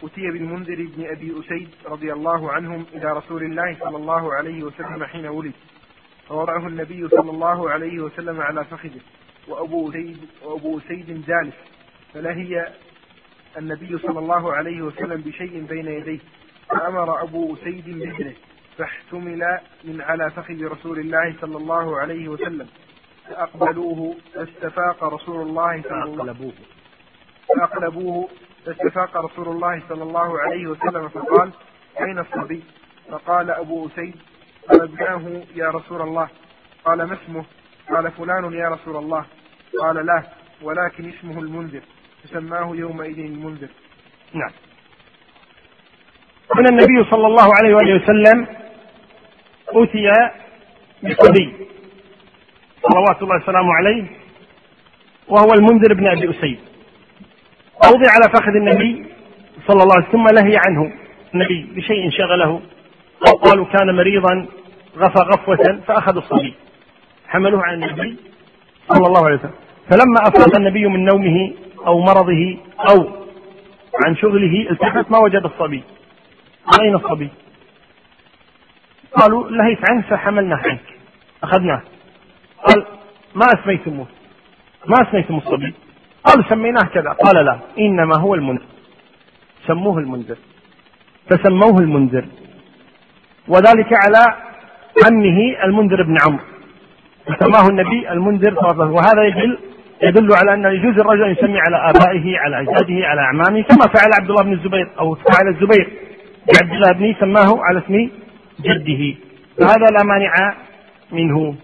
أتي بالمنذر بن أبي أسيد رضي الله عنهم إلى رسول الله صلى الله عليه وسلم حين ولد. فوضعه النبي صلى الله عليه وسلم على فخذه وأبو أسيد وأبو أسيد جالس. فلهي النبي صلى الله عليه وسلم بشيء بين يديه. فأمر أبو أسيد بابنه فاحتمل من على فخذ رسول الله صلى الله عليه وسلم. فأقبلوه فاستفاق رسول الله صلى الله عليه وسلم فأقلبوه فاستفاق رسول الله صلى الله عليه وسلم فقال أين الصبي؟ فقال أبو أسيد قلبناه يا رسول الله. قال ما اسمه؟ قال فلان يا رسول الله. قال لا ولكن اسمه المنذر. فسماه يومئذ المنذر. نعم. هنا النبي صلى الله عليه وآله وسلم أوتي بصبي صلوات الله وسلامه عليه. وهو المنذر بن أبي أسيد. ووضع على فخذ النبي صلى الله عليه وسلم ثم لهي عنه النبي بشيء شغله. قالوا كان مريضا غفى غفوة فأخذوا الصبي. حملوه عن النبي صلى الله عليه وسلم. فلما أفاق النبي من نومه أو مرضه أو عن شغله التفت ما وجد الصبي. أين الصبي؟ قالوا لهيت عنه فحملناه عنك. أخذناه. قال ما أسميتموه؟ ما أسميتم الصبي؟ قالوا سميناه كذا. قال لا إنما هو المنذر. سموه المنذر. فسموه المنذر. وذلك على عمه المنذر بن عمرو. فسماه النبي المنذر صلى وهذا يدل يدل على أن يجوز الرجل أن يسمي على آبائه على أجداده على أعمامه كما فعل عبد الله بن الزبير أو فعل الزبير بعبد الله بن سماه على اسم جده. فهذا لا مانع منه.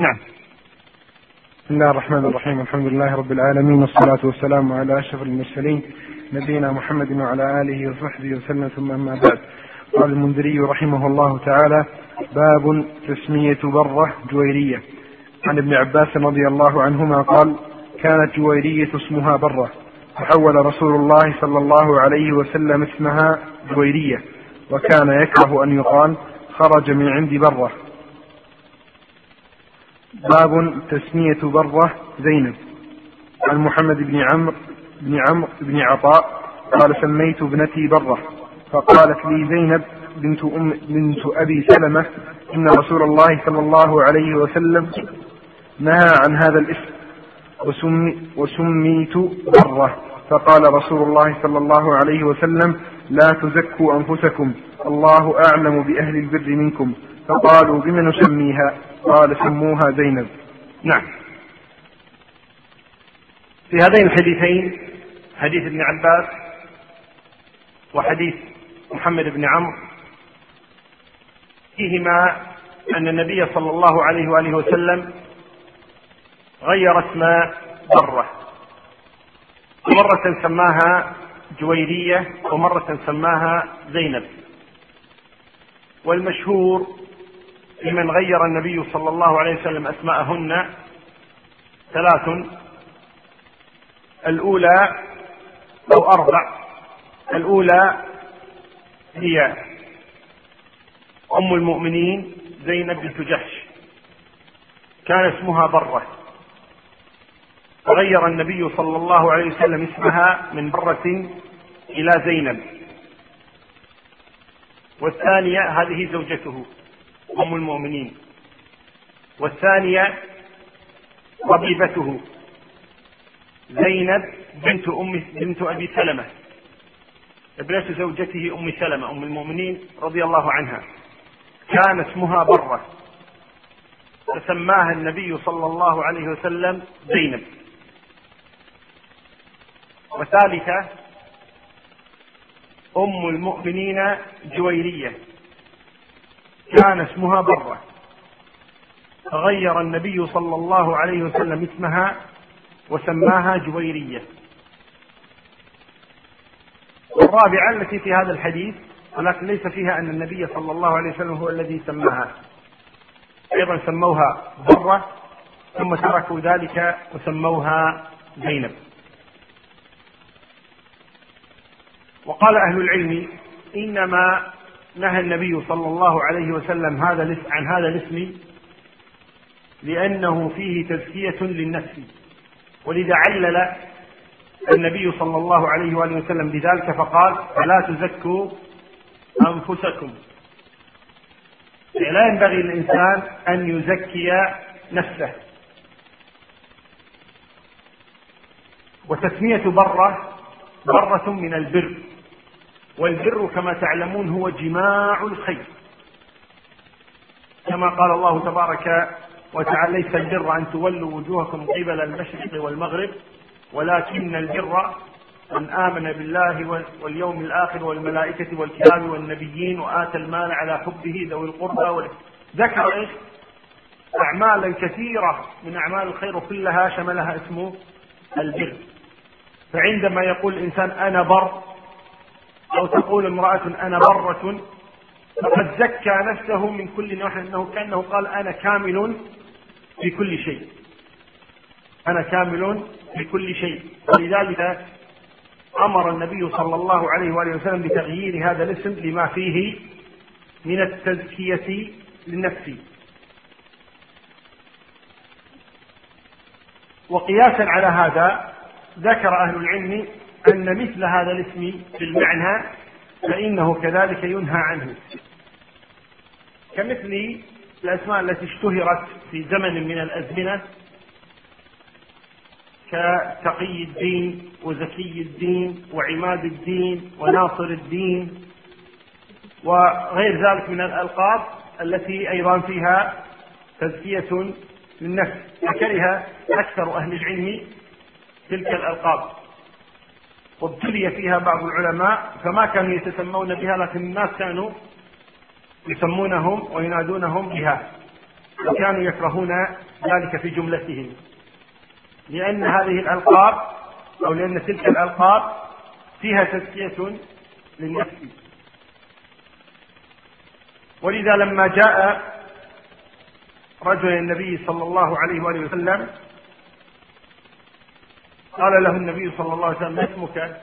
نعم. بسم الله الرحمن الرحيم. الحمد لله رب العالمين والصلاة والسلام على أشرف المرسلين نبينا محمد وعلى آله وصحبه وسلم ثم أما بعد. قال المنذري رحمه الله تعالى باب تسمية برة جويرية. عن ابن عباس رضي الله عنهما قال كانت جويرية اسمها برة. فحول رسول الله صلى الله عليه وسلم اسمها جويرية وكان يكره أن يقال خرج من عند برة. باب تسمية برة زينب. عن محمد بن عمرو بن عمرو بن عطاء قال سميت ابنتي برة. فقالت لي زينب بنت أم بنت أبي سلمة إن رسول الله صلى الله عليه وسلم نهى عن هذا الاسم وسمي وسميت برة فقال رسول الله صلى الله عليه وسلم لا تزكوا أنفسكم الله أعلم بأهل البر منكم. فقالوا بم نسميها؟ قال سموها زينب. نعم. في هذين الحديثين حديث ابن عباس وحديث محمد بن عمرو. فيهما أن النبي صلى الله عليه وآله وسلم غير اسم برة مرة سماها جويرية ومرة سماها زينب. والمشهور لمن غير النبي صلى الله عليه وسلم أسماءهن ثلاث. الأولى أو أربع. الأولى هي أم المؤمنين زينب بنت جحش. كان اسمها برة. فغير النبي صلى الله عليه وسلم اسمها من برة إلى زينب. والثانية هذه زوجته أم المؤمنين. والثانية ربيبته زينب بنت أم بنت أبي سلمة. ابنة زوجته أم سلمة أم المؤمنين رضي الله عنها. كان اسمها برة فسماها النبي صلى الله عليه وسلم زينب. وثالثة أم المؤمنين جويرية. كان اسمها برة فغير النبي صلى الله عليه وسلم اسمها وسماها جويرية. والرابعة التي في هذا الحديث ولكن ليس فيها أن النبي صلى الله عليه وسلم هو الذي سماها. أيضا سموها برة ثم تركوا ذلك وسموها زينب. وقال أهل العلم إنما نهى النبي صلى الله عليه وسلم هذا عن هذا الاسم لأنه فيه تزكية للنفس ولذا علل النبي صلى الله عليه وآله وسلم بذلك فقال فلا تزكوا أنفسكم. لا ينبغي للإنسان أن يزكي نفسه. وتسمية برة برة من البر. والبر كما تعلمون هو جماع الخير. كما قال الله تبارك وتعالى ليس البر أن تولوا وجوهكم قبل المشرق والمغرب ولكن البر من آمن بالله واليوم الآخر والملائكة والكتاب والنبيين وآتى المال على حبه ذوي القربى ذكر إيش؟ أعمالا كثيرة من أعمال الخير وكلها شملها اسمه البر فعندما يقول الإنسان أنا بر أو تقول امرأة أنا برة فقد زكى نفسه من كل ناحية أنه كأنه قال أنا كامل في كل شيء أنا كامل في كل شيء. ولذلك أمر النبي صلى الله عليه وآله وسلم بتغيير هذا الاسم لما فيه من التزكية للنفس. وقياسا على هذا ذكر أهل العلم أن مثل هذا الاسم في المعنى فإنه كذلك ينهى عنه. كمثل الأسماء التي اشتهرت في زمن من الأزمنة كتقي الدين وزكي الدين وعماد الدين وناصر الدين وغير ذلك من الألقاب التي أيضا فيها تزكية للنفس فكره أكثر أهل العلم تلك الألقاب. وابتلي فيها بعض العلماء فما كانوا يتسمون بها لكن الناس كانوا يسمونهم وينادونهم بها وكانوا يكرهون ذلك في جملتهم. لأن هذه الألقاب أو لأن تلك الألقاب فيها تزكية للنفس. ولذا لما جاء رجل النبي صلى الله عليه وآله وسلم قال له النبي صلى الله عليه وسلم ما اسمك؟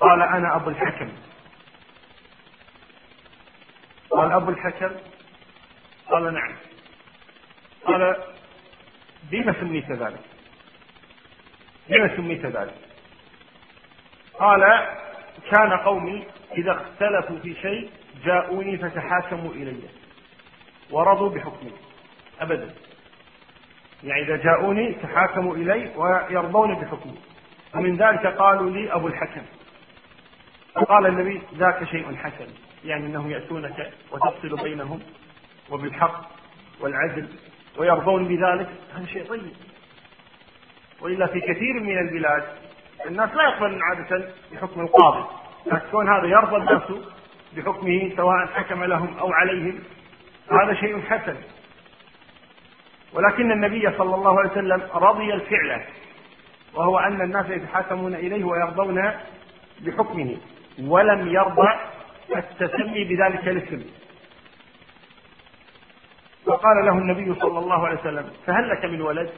قال أنا أبو الحكم. قال أبو الحكم؟ قال نعم. قال بما سميت ذلك؟ بما سميت ذلك. قال كان قومي إذا اختلفوا في شيء جاءوني فتحاكموا إلي ورضوا بحكمي. أبدا. يعني إذا جاءوني تحاكموا إلي ويرضون بحكمي. ومن ذلك قالوا لي أبو الحكم. فقال النبي ذاك شيء حسن. يعني أنهم يأتونك وتفصل بينهم وبالحق والعدل ويرضون بذلك. هذا شيء طيب. وإلا في كثير من البلاد الناس لا يقبلون عادة بحكم القاضي. لكن كون هذا يرضى الناس بحكمه سواء حكم لهم أو عليهم هذا شيء حسن. ولكن النبي صلى الله عليه وسلم رضي الفعل وهو أن الناس يتحاكمون إليه ويرضون بحكمه ولم يرضى التسمي بذلك الاسم. فقال له النبي صلى الله عليه وسلم فهل لك من ولد؟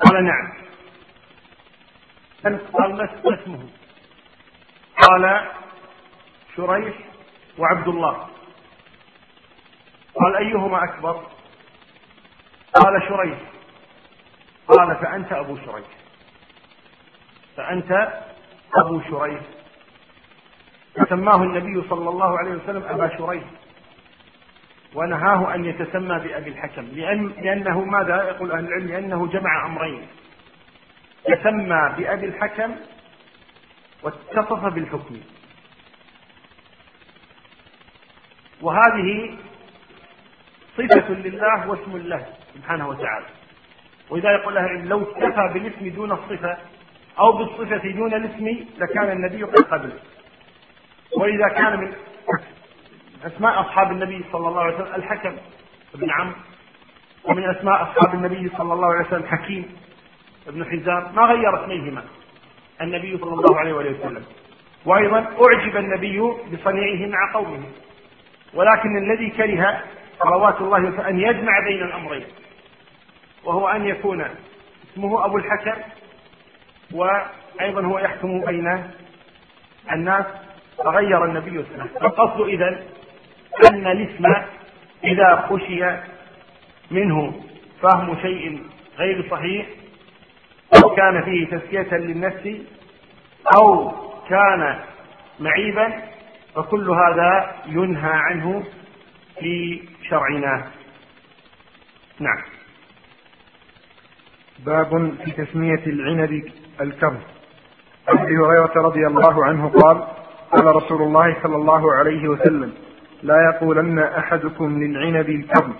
قال نعم. قال ما اسمه؟ قال شريح وعبد الله. قال أيهما أكبر؟ قال شريح. قال فأنت أبو شريح. فأنت أبو شريح. فسماه النبي صلى الله عليه وسلم أبا شريح. ونهاه أن يتسمى بأبي الحكم. لأن لأنه ماذا؟ يقول أهل العلم لأنه جمع أمرين. تسمى بأبي الحكم واتصف بالحكم. وهذه صفة لله واسم الله سبحانه وتعالى. وإذا يقول أهل العلم لو اكتفى بالاسم دون الصفة أو بالصفة دون الاسم لكان النبي قد قبل وإذا كان من أسماء أصحاب النبي صلى الله عليه وسلم الحكم بن عمرو ومن أسماء أصحاب النبي صلى الله عليه وسلم حكيم بن حزام. ما غير اسميهما النبي صلى الله عليه وسلم. وأيضا أعجب النبي بصنيعه مع قومه. ولكن الذي كره صلوات الله أن يجمع بين الأمرين وهو أن يكون اسمه أبو الحكم وأيضا هو يحكم بين الناس فغير النبي اسمه القصد إذا أن الاسم إذا خشي منه فهم شيء غير صحيح أو كان فيه تزكية للنفس أو كان معيبا فكل هذا ينهى عنه في شرعنا. نعم. باب في تسمية العنب الكرم عن أبي هريرة رضي الله عنه قال قال رسول الله صلى الله عليه وسلم لا يقولن أحدكم للعنب الكرم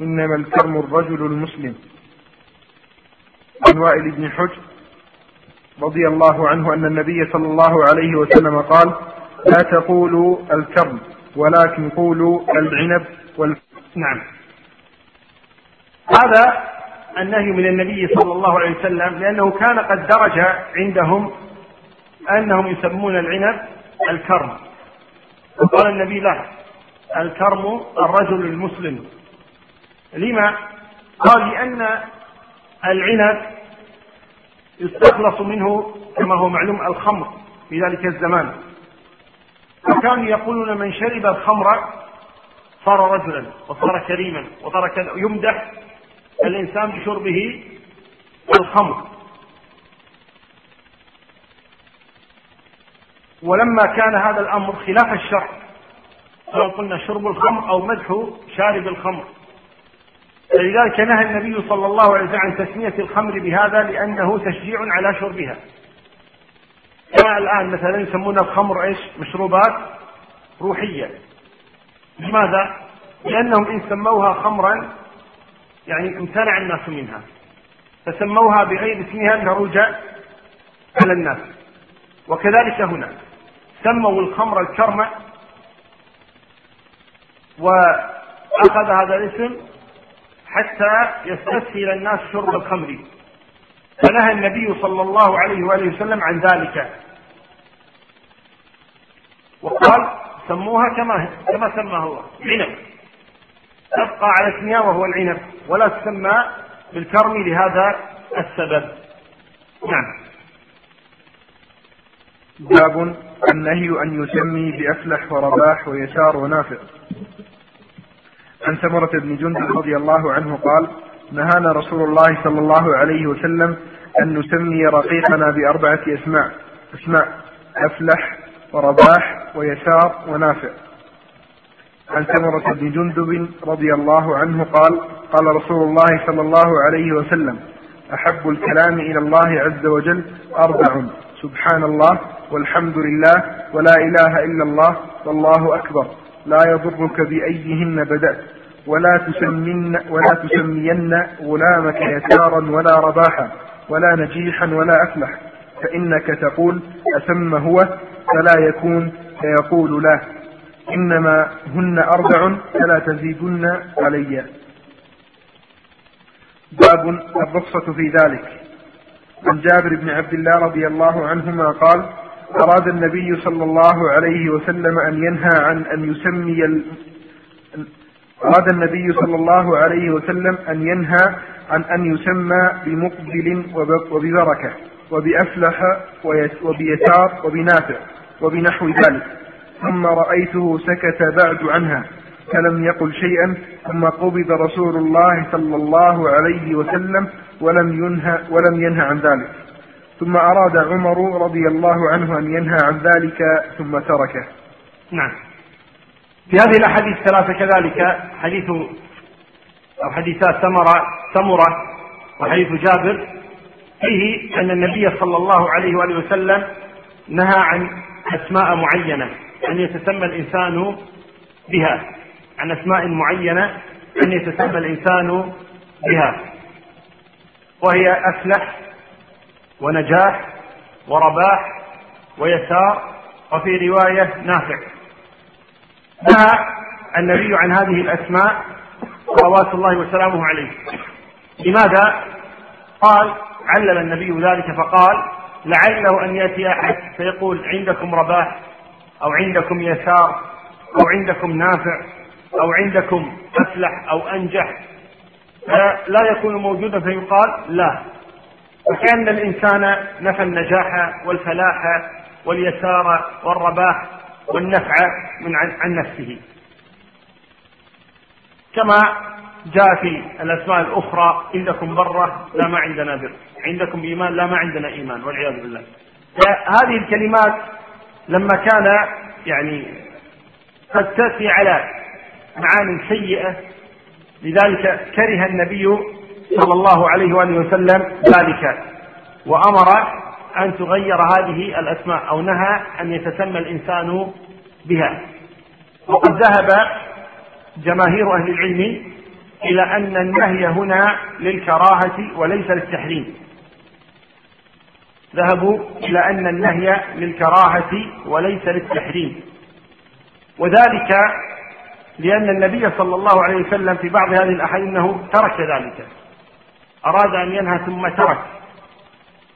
إنما الكرم الرجل المسلم. عن وائل بن حجر رضي الله عنه أن النبي صلى الله عليه وسلم قال لا تقولوا الكرم ولكن قولوا العنب وال... نعم. هذا النهي من النبي صلى الله عليه وسلم لأنه كان قد درج عندهم أنهم يسمون العنب الكرم. وقال النبي لا الكرم الرجل المسلم. لما؟ قال لأن العنب يستخلص منه كما هو معلوم الخمر في ذلك الزمان. وكانوا يقولون من شرب الخمر صار رجلا وصار كريما وصار كذا يمدح الإنسان بشربه الخمر. ولما كان هذا الأمر خلاف الشرع سواء قلنا شرب الخمر أو مدح شارب الخمر. فلذلك نهى النبي صلى الله عليه وسلم عن تسمية الخمر بهذا لأنه تشجيع على شربها. كما الآن مثلا يسمون الخمر إيش؟ مشروبات روحية. لماذا؟ لأنهم إن سموها خمرا يعني امتنع الناس منها. فسموها بغير اسمها لنروج على الناس. وكذلك هنا سموا الخمر الكرم وأخذ هذا الاسم حتى يستسهل الناس شرب الخمر. فنهى النبي صلى الله عليه وآله وسلم عن ذلك. وقال سموها كما كما سمى هو عنب. تبقى على اسمها وهو العنب ولا تسمى بالكرم لهذا السبب. نعم. باب النهي أن يسمي بأفلح ورباح ويسار ونافع عن ثمرة بن جندب رضي الله عنه قال نهانا رسول الله صلى الله عليه وسلم أن نسمي رقيقنا بأربعة أسماء أسماء أفلح ورباح ويسار ونافع. عن ثمرة بن جندب رضي الله عنه قال قال رسول الله صلى الله عليه وسلم أحب الكلام إلى الله عز وجل أربع سبحان الله والحمد لله ولا إله إلا الله والله أكبر. لا يضرك بأيهن بدأت ولا تسمين ولا تسمين غلامك يسارا ولا رباحا ولا نجيحا ولا أفلح فإنك تقول أسم هو فلا يكون فيقول لا. إنما هن أربع فلا تزيدن علي. باب الرخصة في ذلك. عن جابر بن عبد الله رضي الله عنهما قال أراد النبي صلى الله عليه وسلم أن ينهى عن أن يسمي ال... أراد النبي صلى الله عليه وسلم أن ينهى عن أن يسمى بمقبل وببركة وبأفلح وبيسار وبنافع وبنحو ذلك. ثم رأيته سكت بعد عنها فلم يقل شيئا ثم قبض رسول الله صلى الله عليه وسلم ولم ينهى ولم ينهى عن ذلك. ثم أراد عمر رضي الله عنه أن ينهى عن ذلك ثم تركه. نعم. في هذه الأحاديث الثلاثة كذلك حديث أو حديثات سمرة سمرة وحديث جابر فيه أن النبي صلى الله عليه وآله وسلم نهى عن أسماء معينة أن يتسمى الإنسان بها. عن أسماء معينة أن يتسمى الإنسان بها. وهي أفلح ونجاح ورباح ويسار وفي رواية نافع. نهى النبي عن هذه الأسماء صلوات الله وسلامه عليه. لماذا؟ قال علل النبي ذلك فقال لعله أن يأتي أحد فيقول عندكم رباح أو عندكم يسار أو عندكم نافع أو عندكم أفلح أو أنجح. فلا يكون موجودا فيقال لا. وكأن الإنسان نفى النجاح والفلاح واليسار والرباح والنفع من عن نفسه. كما جاء في الأسماء الأخرى عندكم برة لا ما عندنا بر. عندكم إيمان لا ما عندنا إيمان والعياذ بالله. هذه الكلمات لما كان يعني قد تأتي على معاني سيئة لذلك كره النبي صلى الله عليه وآله وسلم ذلك. وأمر أن تغير هذه الأسماء أو نهى أن يتسمى الإنسان بها. وقد ذهب جماهير أهل العلم إلى أن النهي هنا للكراهة وليس للتحريم. ذهبوا إلى أن النهي للكراهة وليس للتحريم. وذلك لأن النبي صلى الله عليه وسلم في بعض هذه الأحاديث أنه ترك ذلك. أراد أن ينهى ثم ترك.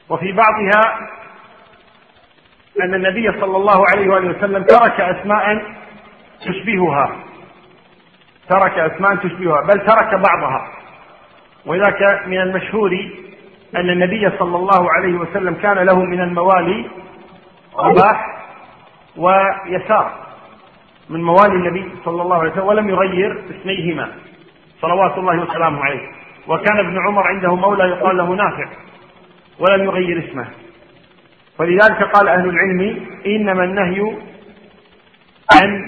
وفي بعضها أن النبي صلى الله عليه وآله وسلم ترك أسماء تشبهها. ترك أسماء تشبهها بل ترك بعضها. وذاك من المشهور أن النبي صلى الله عليه وسلم كان له من الموالي رباح ويسار من موالي النبي صلى الله عليه وسلم ولم يغير اسميهما صلوات الله وسلامه عليه. وكان ابن عمر عنده مولى يقال له نافع ولم يغير اسمه. ولذلك قال أهل العلم إنما النهي عن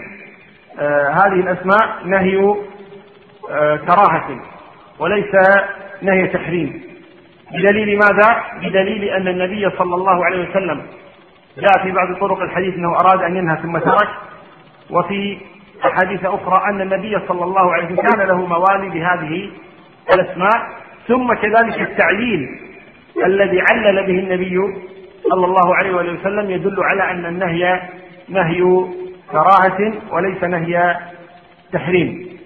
آه هذه الأسماء نهي آه كراهة وليس نهي تحريم. بدليل ماذا؟ بدليل أن النبي صلى الله عليه وسلم جاء في بعض طرق الحديث أنه أراد أن ينهى ثم ترك. وفي أحاديث أخرى أن النبي صلى الله عليه وسلم كان له موالي بهذه الأسماء ثم كذلك التعليل الذي علل به النبي صلى الله عليه وسلم يدل على أن النهي نهي كراهة وليس نهي تحريم.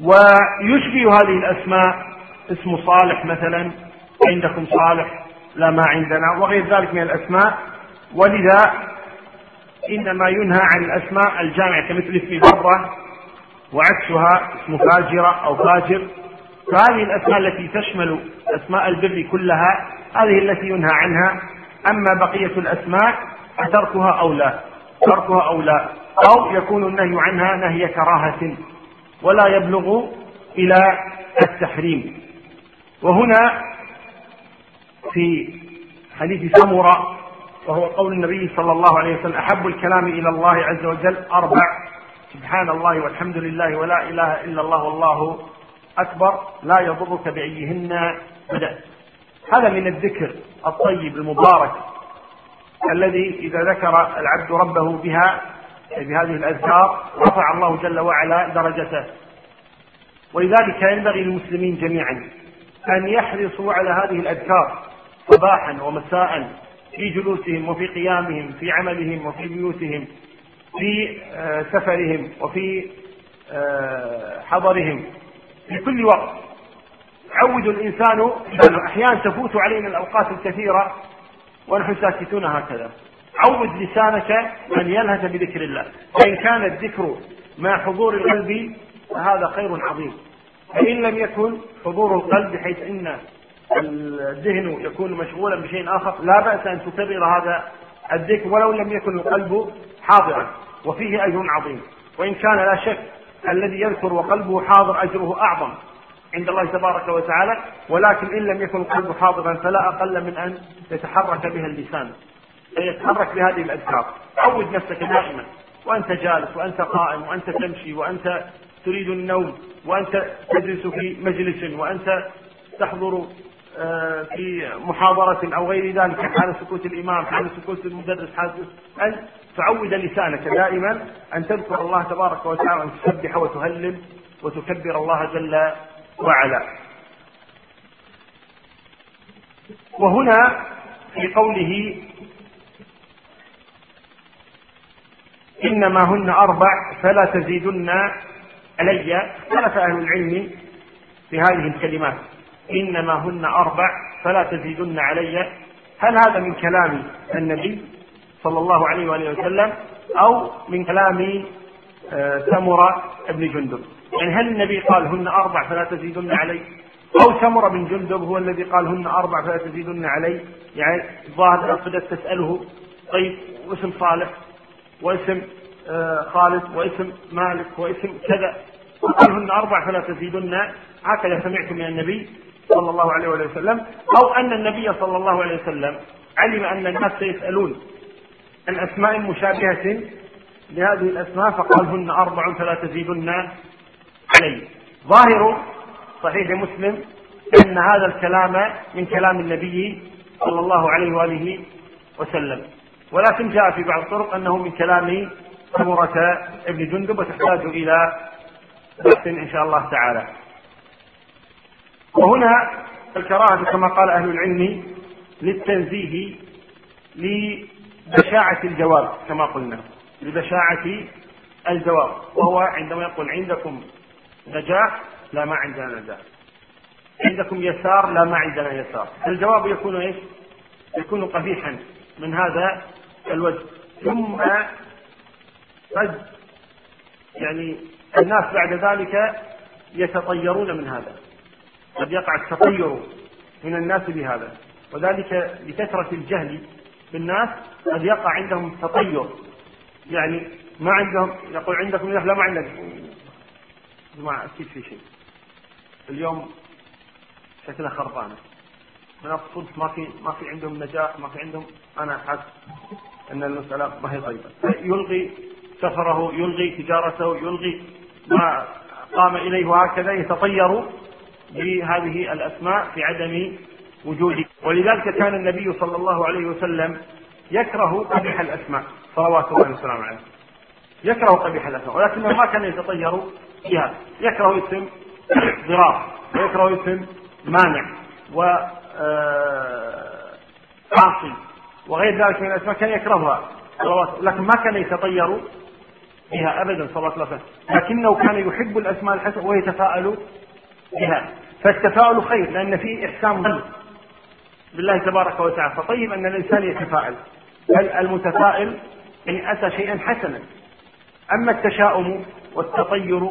ويشبه هذه الأسماء اسم صالح مثلا عندكم صالح لا ما عندنا وغير ذلك من الأسماء. ولذا إنما ينهى عن الأسماء الجامعة كمثل اسم برة وعكسها اسم فاجرة أو فاجر. فهذه الأسماء التي تشمل أسماء البر كلها هذه التي ينهى عنها. أما بقية الأسماء فتركها أو لا؟ تركها أو لا؟ أو يكون النهي عنها نهي كراهة ولا يبلغ إلى التحريم. وهنا في حديث سمرة وهو قول النبي صلى الله عليه وسلم أحب الكلام إلى الله عز وجل أربع. سبحان الله والحمد لله ولا إله إلا الله والله أكبر لا يضرك بأيهن بدأت هذا من الذكر الطيب المبارك الذي إذا ذكر العبد ربه بها بهذه الأذكار رفع الله جل وعلا درجته. ولذلك ينبغي للمسلمين جميعا أن يحرصوا على هذه الأذكار صباحا ومساء في جلوسهم وفي قيامهم في عملهم وفي بيوتهم. في آه، سفرهم وفي آه، حضرهم. في كل وقت. عود الإنسان أحيانا تفوت علينا الأوقات الكثيرة ونحن ساكتون هكذا. عود لسانك أن يلهث بذكر الله. فإن كان الذكر مع حضور القلب فهذا خير عظيم. فإن لم يكن حضور القلب بحيث أن الذهن يكون مشغولا بشيء آخر لا بأس أن تكرر هذا الذكر ولو لم يكن القلب حاضرا وفيه أجر عظيم. وإن كان لا شك الذي يذكر وقلبه حاضر أجره أعظم عند الله تبارك وتعالى ولكن إن لم يكن القلب حاضرا فلا أقل من أن يتحرك بها اللسان. يتحرك بهذه الأذكار. عود نفسك دائما. وأنت جالس وأنت قائم وأنت تمشي وأنت تريد النوم وأنت تجلس في مجلس وأنت تحضر في محاضرة أو غير ذلك حال سكوت الإمام حال سكوت المدرس حال أن تعود لسانك دائما أن تذكر الله تبارك وتعالى أن تسبح وتهلل وتكبر الله جل وعلا. وهنا في قوله إنما هن أربع فلا تزيدن علي اختلف أهل العلم في هذه الكلمات. إنما هن أربع فلا تزيدن علي. هل هذا من كلام النبي صلى الله عليه وآله وسلم أو من كلام آه، سمرة بن جندب؟ يعني هل النبي قال هن أربع فلا تزيدن علي؟ أو سمرة بن جندب هو الذي قال هن أربع فلا تزيدن علي؟ يعني الظاهر أقصد تسأله طيب واسم صالح واسم آه، خالد واسم مالك واسم كذا. وقال هن أربع فلا تزيدن. هكذا سمعت من النبي صلى الله عليه وسلم أو أن النبي صلى الله عليه وسلم علم أن الناس سيسألون عن أسماء مشابهة لهذه الأسماء فقال هن أربع فلا تزيدن علي. ظاهر صحيح مسلم أن هذا الكلام من كلام النبي صلى الله عليه وآله وسلم. ولكن جاء في بعض الطرق أنه من كلام سمرة ابن جندب وتحتاج إلى بحث إن شاء الله تعالى. وهنا الكراهة كما قال أهل العلم للتنزيه لبشاعة الجواب كما قلنا. لبشاعة الجواب. وهو عندما يقول عندكم نجاح لا ما عندنا نجاح. عندكم يسار لا ما عندنا يسار. الجواب يكون إيش؟ يكون قبيحا من هذا الوجه. ثم قد يعني الناس بعد ذلك يتطيرون من هذا. قد يقع التطير من الناس بهذا. وذلك لكثرة الجهل بالناس قد يقع عندهم تطير يعني ما عندهم يقول عندكم لا ما عندك ما أكيد في شيء. اليوم شكلها خربانة. من الصدق ما في ما في عندهم نجاح ما في عندهم أنا حاسس أن المسألة ما هي طيبة. يلغي سفره يلغي تجارته يلغي ما قام إليه وهكذا يتطير. بهذه الأسماء في عدم وجوده. ولذلك كان النبي صلى الله عليه وسلم يكره قبيح الأسماء. صلوات الله وسلامه عليه. يكره قبيح الأسماء. ولكنه ما كان يتطير بها. يكره اسم ضرار. ويكره اسم مانع. و آه، عاصي وغير ذلك من الأسماء كان يكرهها. صلوات لكن ما كان يتطير بها ابدا صلى الله لكنه كان يحب الأسماء الحسنه ويتفاءل بها فالتفاؤل خير لأن فيه احسان ظن بالله تبارك وتعالى. فطيب أن الإنسان يتفائل بل المتفائل إن أتى شيئا حسنا؟ أما التشاؤم والتطير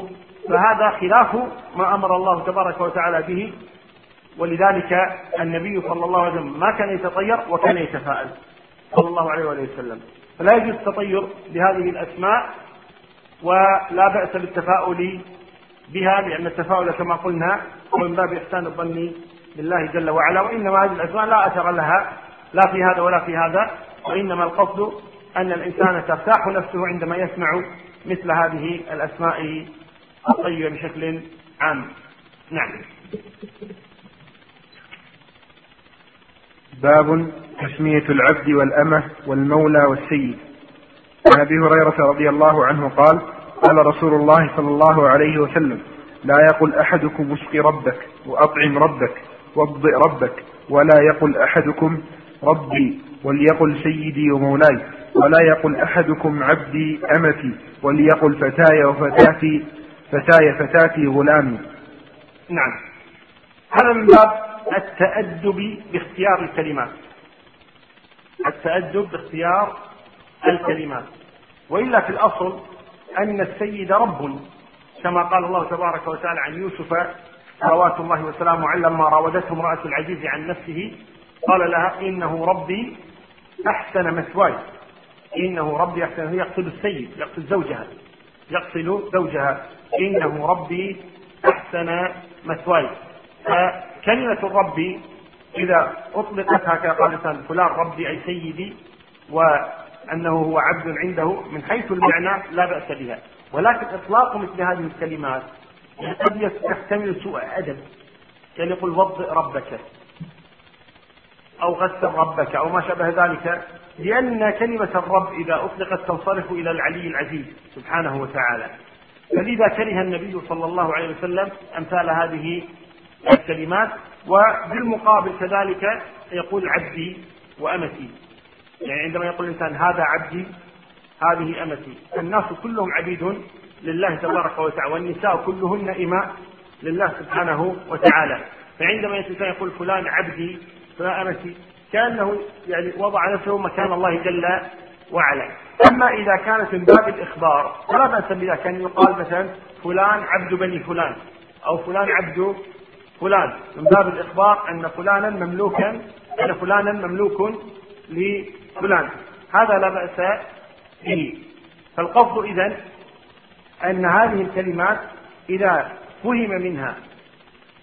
فهذا خلاف ما أمر الله تبارك وتعالى به. ولذلك النبي صلى الله عليه وسلم ما كان يتطير وكان يتفاءل. صلى الله عليه وآله وسلم. فلا يجوز التطير بهذه الأسماء ولا بأس بالتفاؤل بها لأن التفاؤل كما قلنا هو من باب إحسان الظن بالله جل وعلا وإنما هذه الأسماء لا أثر لها لا في هذا ولا في هذا وإنما القصد أن الإنسان ترتاح نفسه عندما يسمع مثل هذه الأسماء الطيبة بشكل عام. نعم. باب تسمية العبد والأمة والمولى والسيد. عن أبي هريرة رضي الله عنه قال قال رسول الله صلى الله عليه وسلم لا يقل أحدكم اسق ربك وأطعم ربك وأبضئ ربك ولا يقل أحدكم ربي وليقل سيدي ومولاي ولا يقل أحدكم عبدي أمتي وليقل فتاي وفتاتي فتاي فتاتي غلامي. نعم. هذا من باب التأدب باختيار الكلمات. التأدب باختيار الكلمات. وإلا في الأصل أن السيد رب كما قال الله تبارك وتعالى عن يوسف صلوات الله وسلامه عليه لما راودته امرأة العزيز عن نفسه قال لها إنه ربي أحسن مثواي. إنه ربي أحسن يقصد السيد يقصد زوجها يقصد زوجها. إنه ربي أحسن مثواي. فكلمة الرب إذا أطلقت هكذا قال فلان ربي أي سيدي وأنه هو عبد عنده من حيث المعنى لا بأس بها. ولكن إطلاق مثل هذه الكلمات قد يحتمل سوء أدب. كان يقول وضئ ربك أو غسل ربك أو ما شابه ذلك لأن كلمة الرب إذا أطلقت تنصرف إلى العلي العزيز سبحانه وتعالى. فلذا كره النبي صلى الله عليه وسلم أمثال هذه الكلمات وبالمقابل كذلك يقول عبدي وأمتي. يعني عندما يقول الإنسان هذا عبدي هذه أمتي. الناس كلهم عبيد لله تبارك وتعالى والنساء كلهن إماء لله سبحانه وتعالى. فعندما الإنسان يقول فلان عبدي فلان أمتي كأنه يعني وضع نفسه مكان الله جل وعلا. أما إذا كانت من باب الإخبار فلا بأس بذلك. كان يقال مثلا فلان عبد بني فلان أو فلان عبد فلان. من باب الإخبار أن فلانا مملوكا أن فلانا مملوك لفلان هذا لا بأس به. فالقصد إذا أن هذه الكلمات إذا فهم منها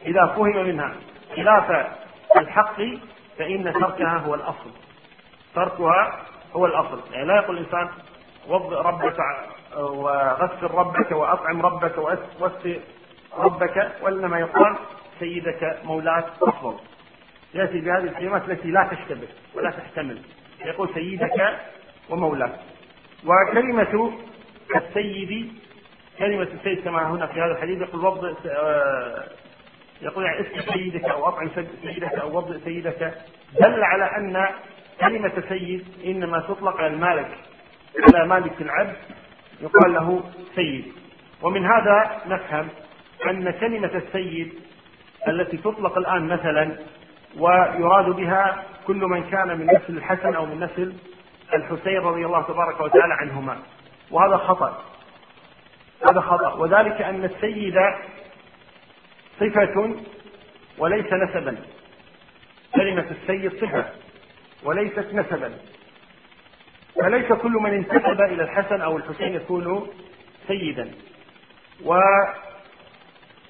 إذا فهم منها خلاف الحق فإن تركها هو الأصل. تركها هو الأصل. يعني لا يقول الإنسان وضع ربك وغسل ربك وأطعم ربك واسق ربك وإنما يقال سيدك مولاك أفضل. يأتي بهذه الكلمات التي لا تشتبه ولا تحتمل. يقول سيدك ومولاك. وكلمة السيد كلمة السيد كما هنا في هذا الحديث يقول وضع آه، يقول يعني اسم سيدك أو أطعم سيدك أو وضع سيدك. دل على أن كلمة سيد إنما تطلق على المالك على مالك العبد يقال له سيد. ومن هذا نفهم أن كلمة السيد التي تطلق الآن مثلا ويراد بها كل من كان من نسل الحسن أو من نسل الحسين رضي الله تبارك وتعالى عنهما. وهذا خطأ. هذا خطأ. وذلك أن السيد صفة وليس نسبا. كلمة السيد صفة وليست نسبا. فليس كل من انتسب إلى الحسن أو الحسين يكون سيدا.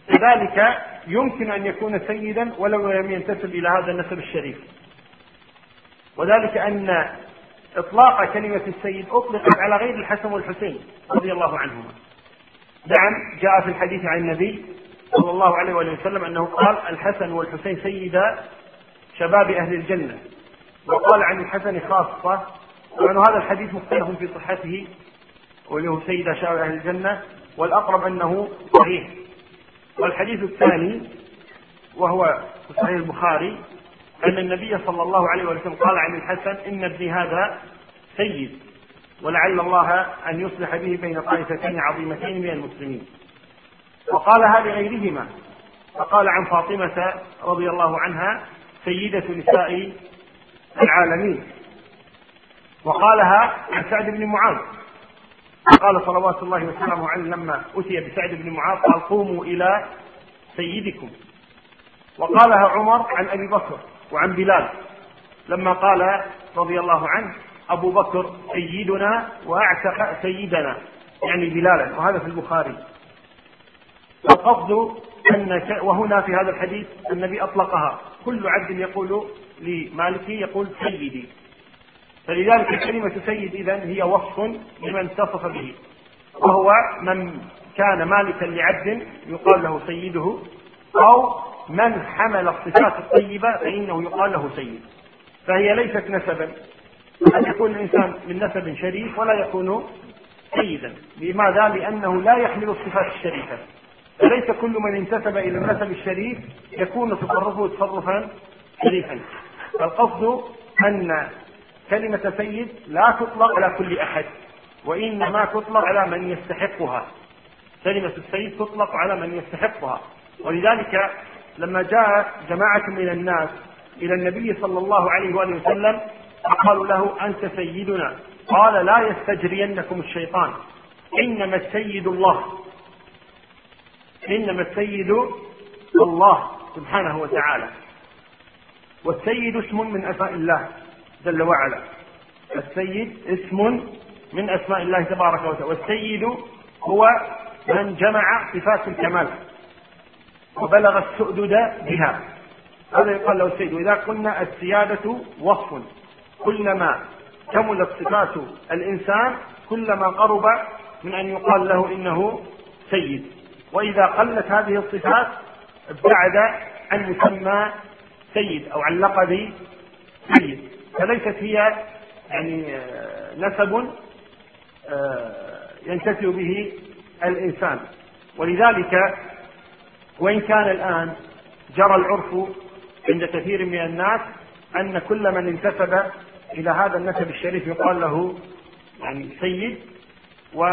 وكذلك يمكن أن يكون سيدا ولو لم ينتسب إلى هذا النسب الشريف. وذلك أن إطلاق كلمة السيد أطلقت على غير الحسن والحسين رضي الله عنهما. نعم جاء في الحديث عن النبي صلى الله عليه وآله وسلم أنه قال الحسن والحسين سيدا شباب أهل الجنة. وقال عن الحسن خاصة وأن هذا الحديث مختلف في صحته وله سيد شباب أهل الجنة والأقرب أنه صحيح. والحديث الثاني وهو في صحيح البخاري أن النبي صلى الله عليه وسلم قال عن الحسن إن ابني هذا سيد ولعل الله أن يصلح به بين طائفتين عظيمتين من المسلمين. وقالها لغيرهما. فقال عن فاطمة رضي الله عنها سيدة نساء العالمين. وقالها عن سعد بن معاذ. قال صلوات الله وسلامه عليه لما أتي بسعد بن معاذ قال قوموا إلى سيدكم. وقالها عمر عن أبي بكر. وعن بلال. لما قال رضي الله عنه أبو بكر سيدنا وأعتق سيدنا. يعني بلالا. وهذا في البخاري. القصد أن وهنا في هذا الحديث النبي أطلقها. كل عبد يقول لمالكه يقول سيدي. فلذلك كلمة سيد إذا هي وصف لمن اتصف به. وهو من كان مالكا لعبد يقال له سيده أو من حمل الصفات الطيبة فإنه يقال له سيد. فهي ليست نسبا. أن يكون الإنسان من نسب شريف ولا يكون سيدا. لماذا؟ لأنه لا يحمل الصفات الشريفة. فليس كل من انتسب إلى النسب الشريف يكون تصرفه تصرفا شريفا. فالقصد أن كلمة سيد لا تطلق على كل أحد وإنما تطلق على من يستحقها. كلمة السيد تطلق على من يستحقها. ولذلك لما جاء جماعة من الناس إلى النبي صلى الله عليه وآله وسلم فقالوا له أنت سيدنا. قال لا يستجرينكم الشيطان. إنما السيد الله. إنما السيد الله سبحانه وتعالى. والسيد اسم من أسماء الله جل وعلا. السيد اسم من أسماء الله تبارك وتعالى. والسيد هو من جمع صفات الكمال. وبلغ السؤدد بها هذا يقال له السيد. وإذا قلنا السيادة وصف. كلما كملت صفات الإنسان كلما قرب من أن يقال له إنه سيد. وإذا قلت هذه الصفات ابتعد عن مسمى سيد أو عن لقب سيد. فليست هي يعني آه، نسب آه، ينتفع به الإنسان. ولذلك وإن كان الآن جرى العرف عند كثير من الناس أن كل من انتسب إلى هذا النسب الشريف يقال له يعني سيد و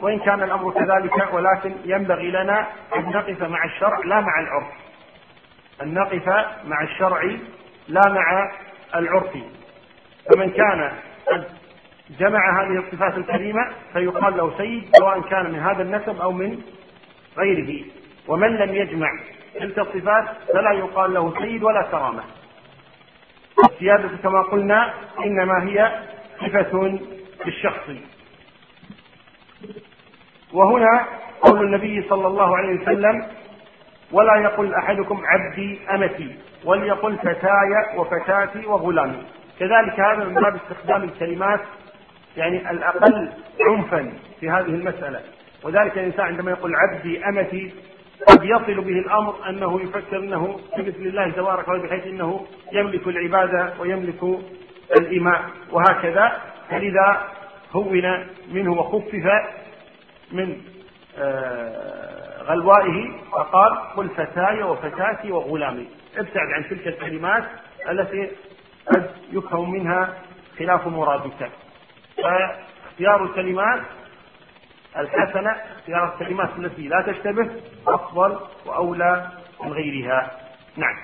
وإن كان الأمر كذلك ولكن ينبغي لنا أن نقف مع الشرع لا مع العرف. أن نقف مع الشرع لا مع العرف. فمن كان قد جمع هذه الصفات الكريمة فيقال له سيد سواء كان من هذا النسب أو من غيره. ومن لم يجمع تلك الصفات فلا يقال له سيد ولا كرامة. السيادة كما قلنا إنما هي صفة بالشخص. وهنا قول النبي صلى الله عليه وسلم ولا يقل أحدكم عبدي أمتي وليقل فتاي وفتاتي وغلامي. كذلك هذا من باب استخدام الكلمات يعني الأقل عنفا في هذه المسألة. وذلك الإنسان عندما يقول عبدي أمتي قد يصل به الأمر أنه يفكر إنه بمثل الله تبارك وتعالى بحيث إنه يملك العباده ويملك الاماء وهكذا فلذا هون منه وخفف من آه، غلوائه فقال قل فتاي وفتاتي وغلامي. ابتعد عن تلك الكلمات التي قد يفهم منها خلاف مرادك فاختيار الكلمات الحسنة اختيار الكلمات التي لا تشتبه أفضل وأولى من غيرها. نعم.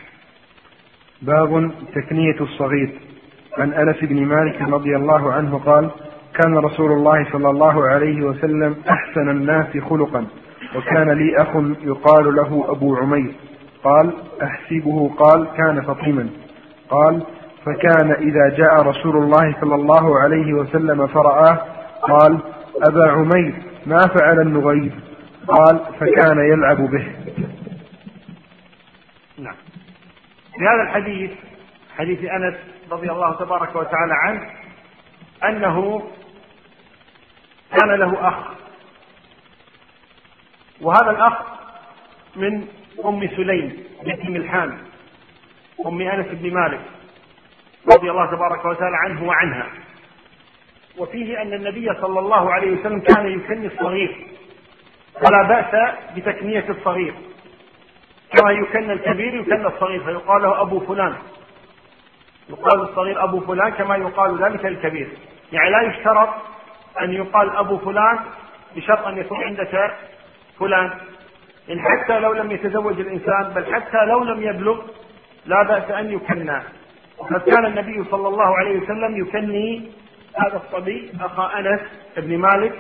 باب تكنية الصغير. عن أنس بن مالك رضي الله عنه قال كان رسول الله صلى الله عليه وسلم أحسن الناس خلقا وكان لي أخ يقال له أبو عمير. قال أحسبه قال كان فطيما. قال فكان إذا جاء رسول الله صلى الله عليه وسلم فرآه قال أبا عمير ما فعل النغير قال فكان يلعب به. نعم. في هذا الحديث حديث أنس رضي الله تبارك وتعالى عنه أنه كان له أخ. وهذا الأخ من أم سليم بنت ملحان أم أنس بن مالك رضي الله تبارك وتعالى عنه وعنها. وفيه أن النبي صلى الله عليه وسلم كان يكني الصغير. ولا بأس بتكنية الصغير. كما يكنى الكبير يكنى الصغير فيقال له أبو فلان. يقال الصغير أبو فلان كما يقال ذلك الكبير. يعني لا يشترط أن يقال أبو فلان بشرط أن يكون عندك فلان. إن حتى لو لم يتزوج الإنسان بل حتى لو لم يبلغ لا بأس أن يكنى. وقد كان النبي صلى الله عليه وسلم يكني هذا الصبي أخا أنس بن مالك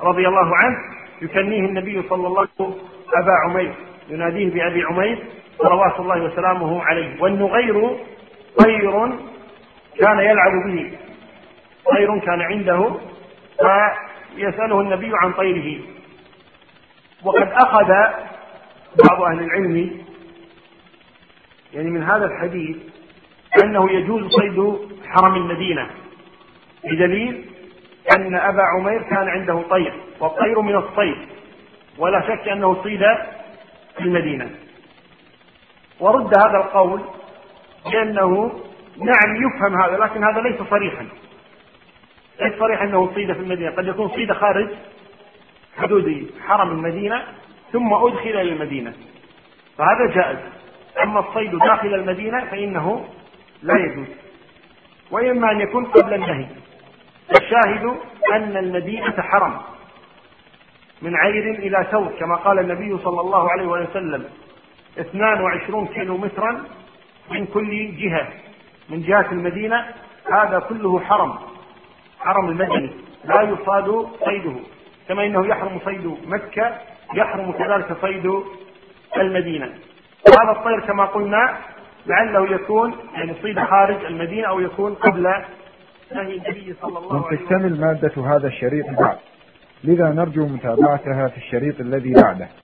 رضي الله عنه يكنيه النبي صلى الله عليه وسلم أبا عمير يناديه بأبي عمير صلوات الله وسلامه عليه. والنغير طير كان يلعب به. طير كان عنده فيسأله النبي عن طيره. وقد أخذ بعض أهل العلم يعني من هذا الحديث أنه يجوز صيد حرم المدينة. بدليل أن أبا عمير كان عنده طير والطير من الصيد ولا شك أنه صيد في المدينة. ورد هذا القول لأنه نعم يفهم هذا لكن هذا ليس صريحا. ليس صريح أنه صيد في المدينة. قد يكون صيد خارج حدود حرم المدينة ثم أدخل إلى المدينة. فهذا جائز. أما الصيد داخل المدينة فإنه لا يجوز. وإما أن يكون قبل النهي. الشاهد أن المدينة حرم من عير إلى ثور كما قال النبي صلى الله عليه وسلم 22 كيلو مترا من كل جهة من جهة المدينة هذا كله حرم حرم المدني لا يصاد صيده كما إنه يحرم صيد مكة يحرم كذلك صيد المدينة. وهذا الطير كما قلنا لعله يكون يعني صيد خارج المدينة أو يكون قبل نهي النبي صلى الله عليه وسلم. تكتمل مادة هذا الشريط بعد. لذا نرجو متابعتها في الشريط الذي بعده.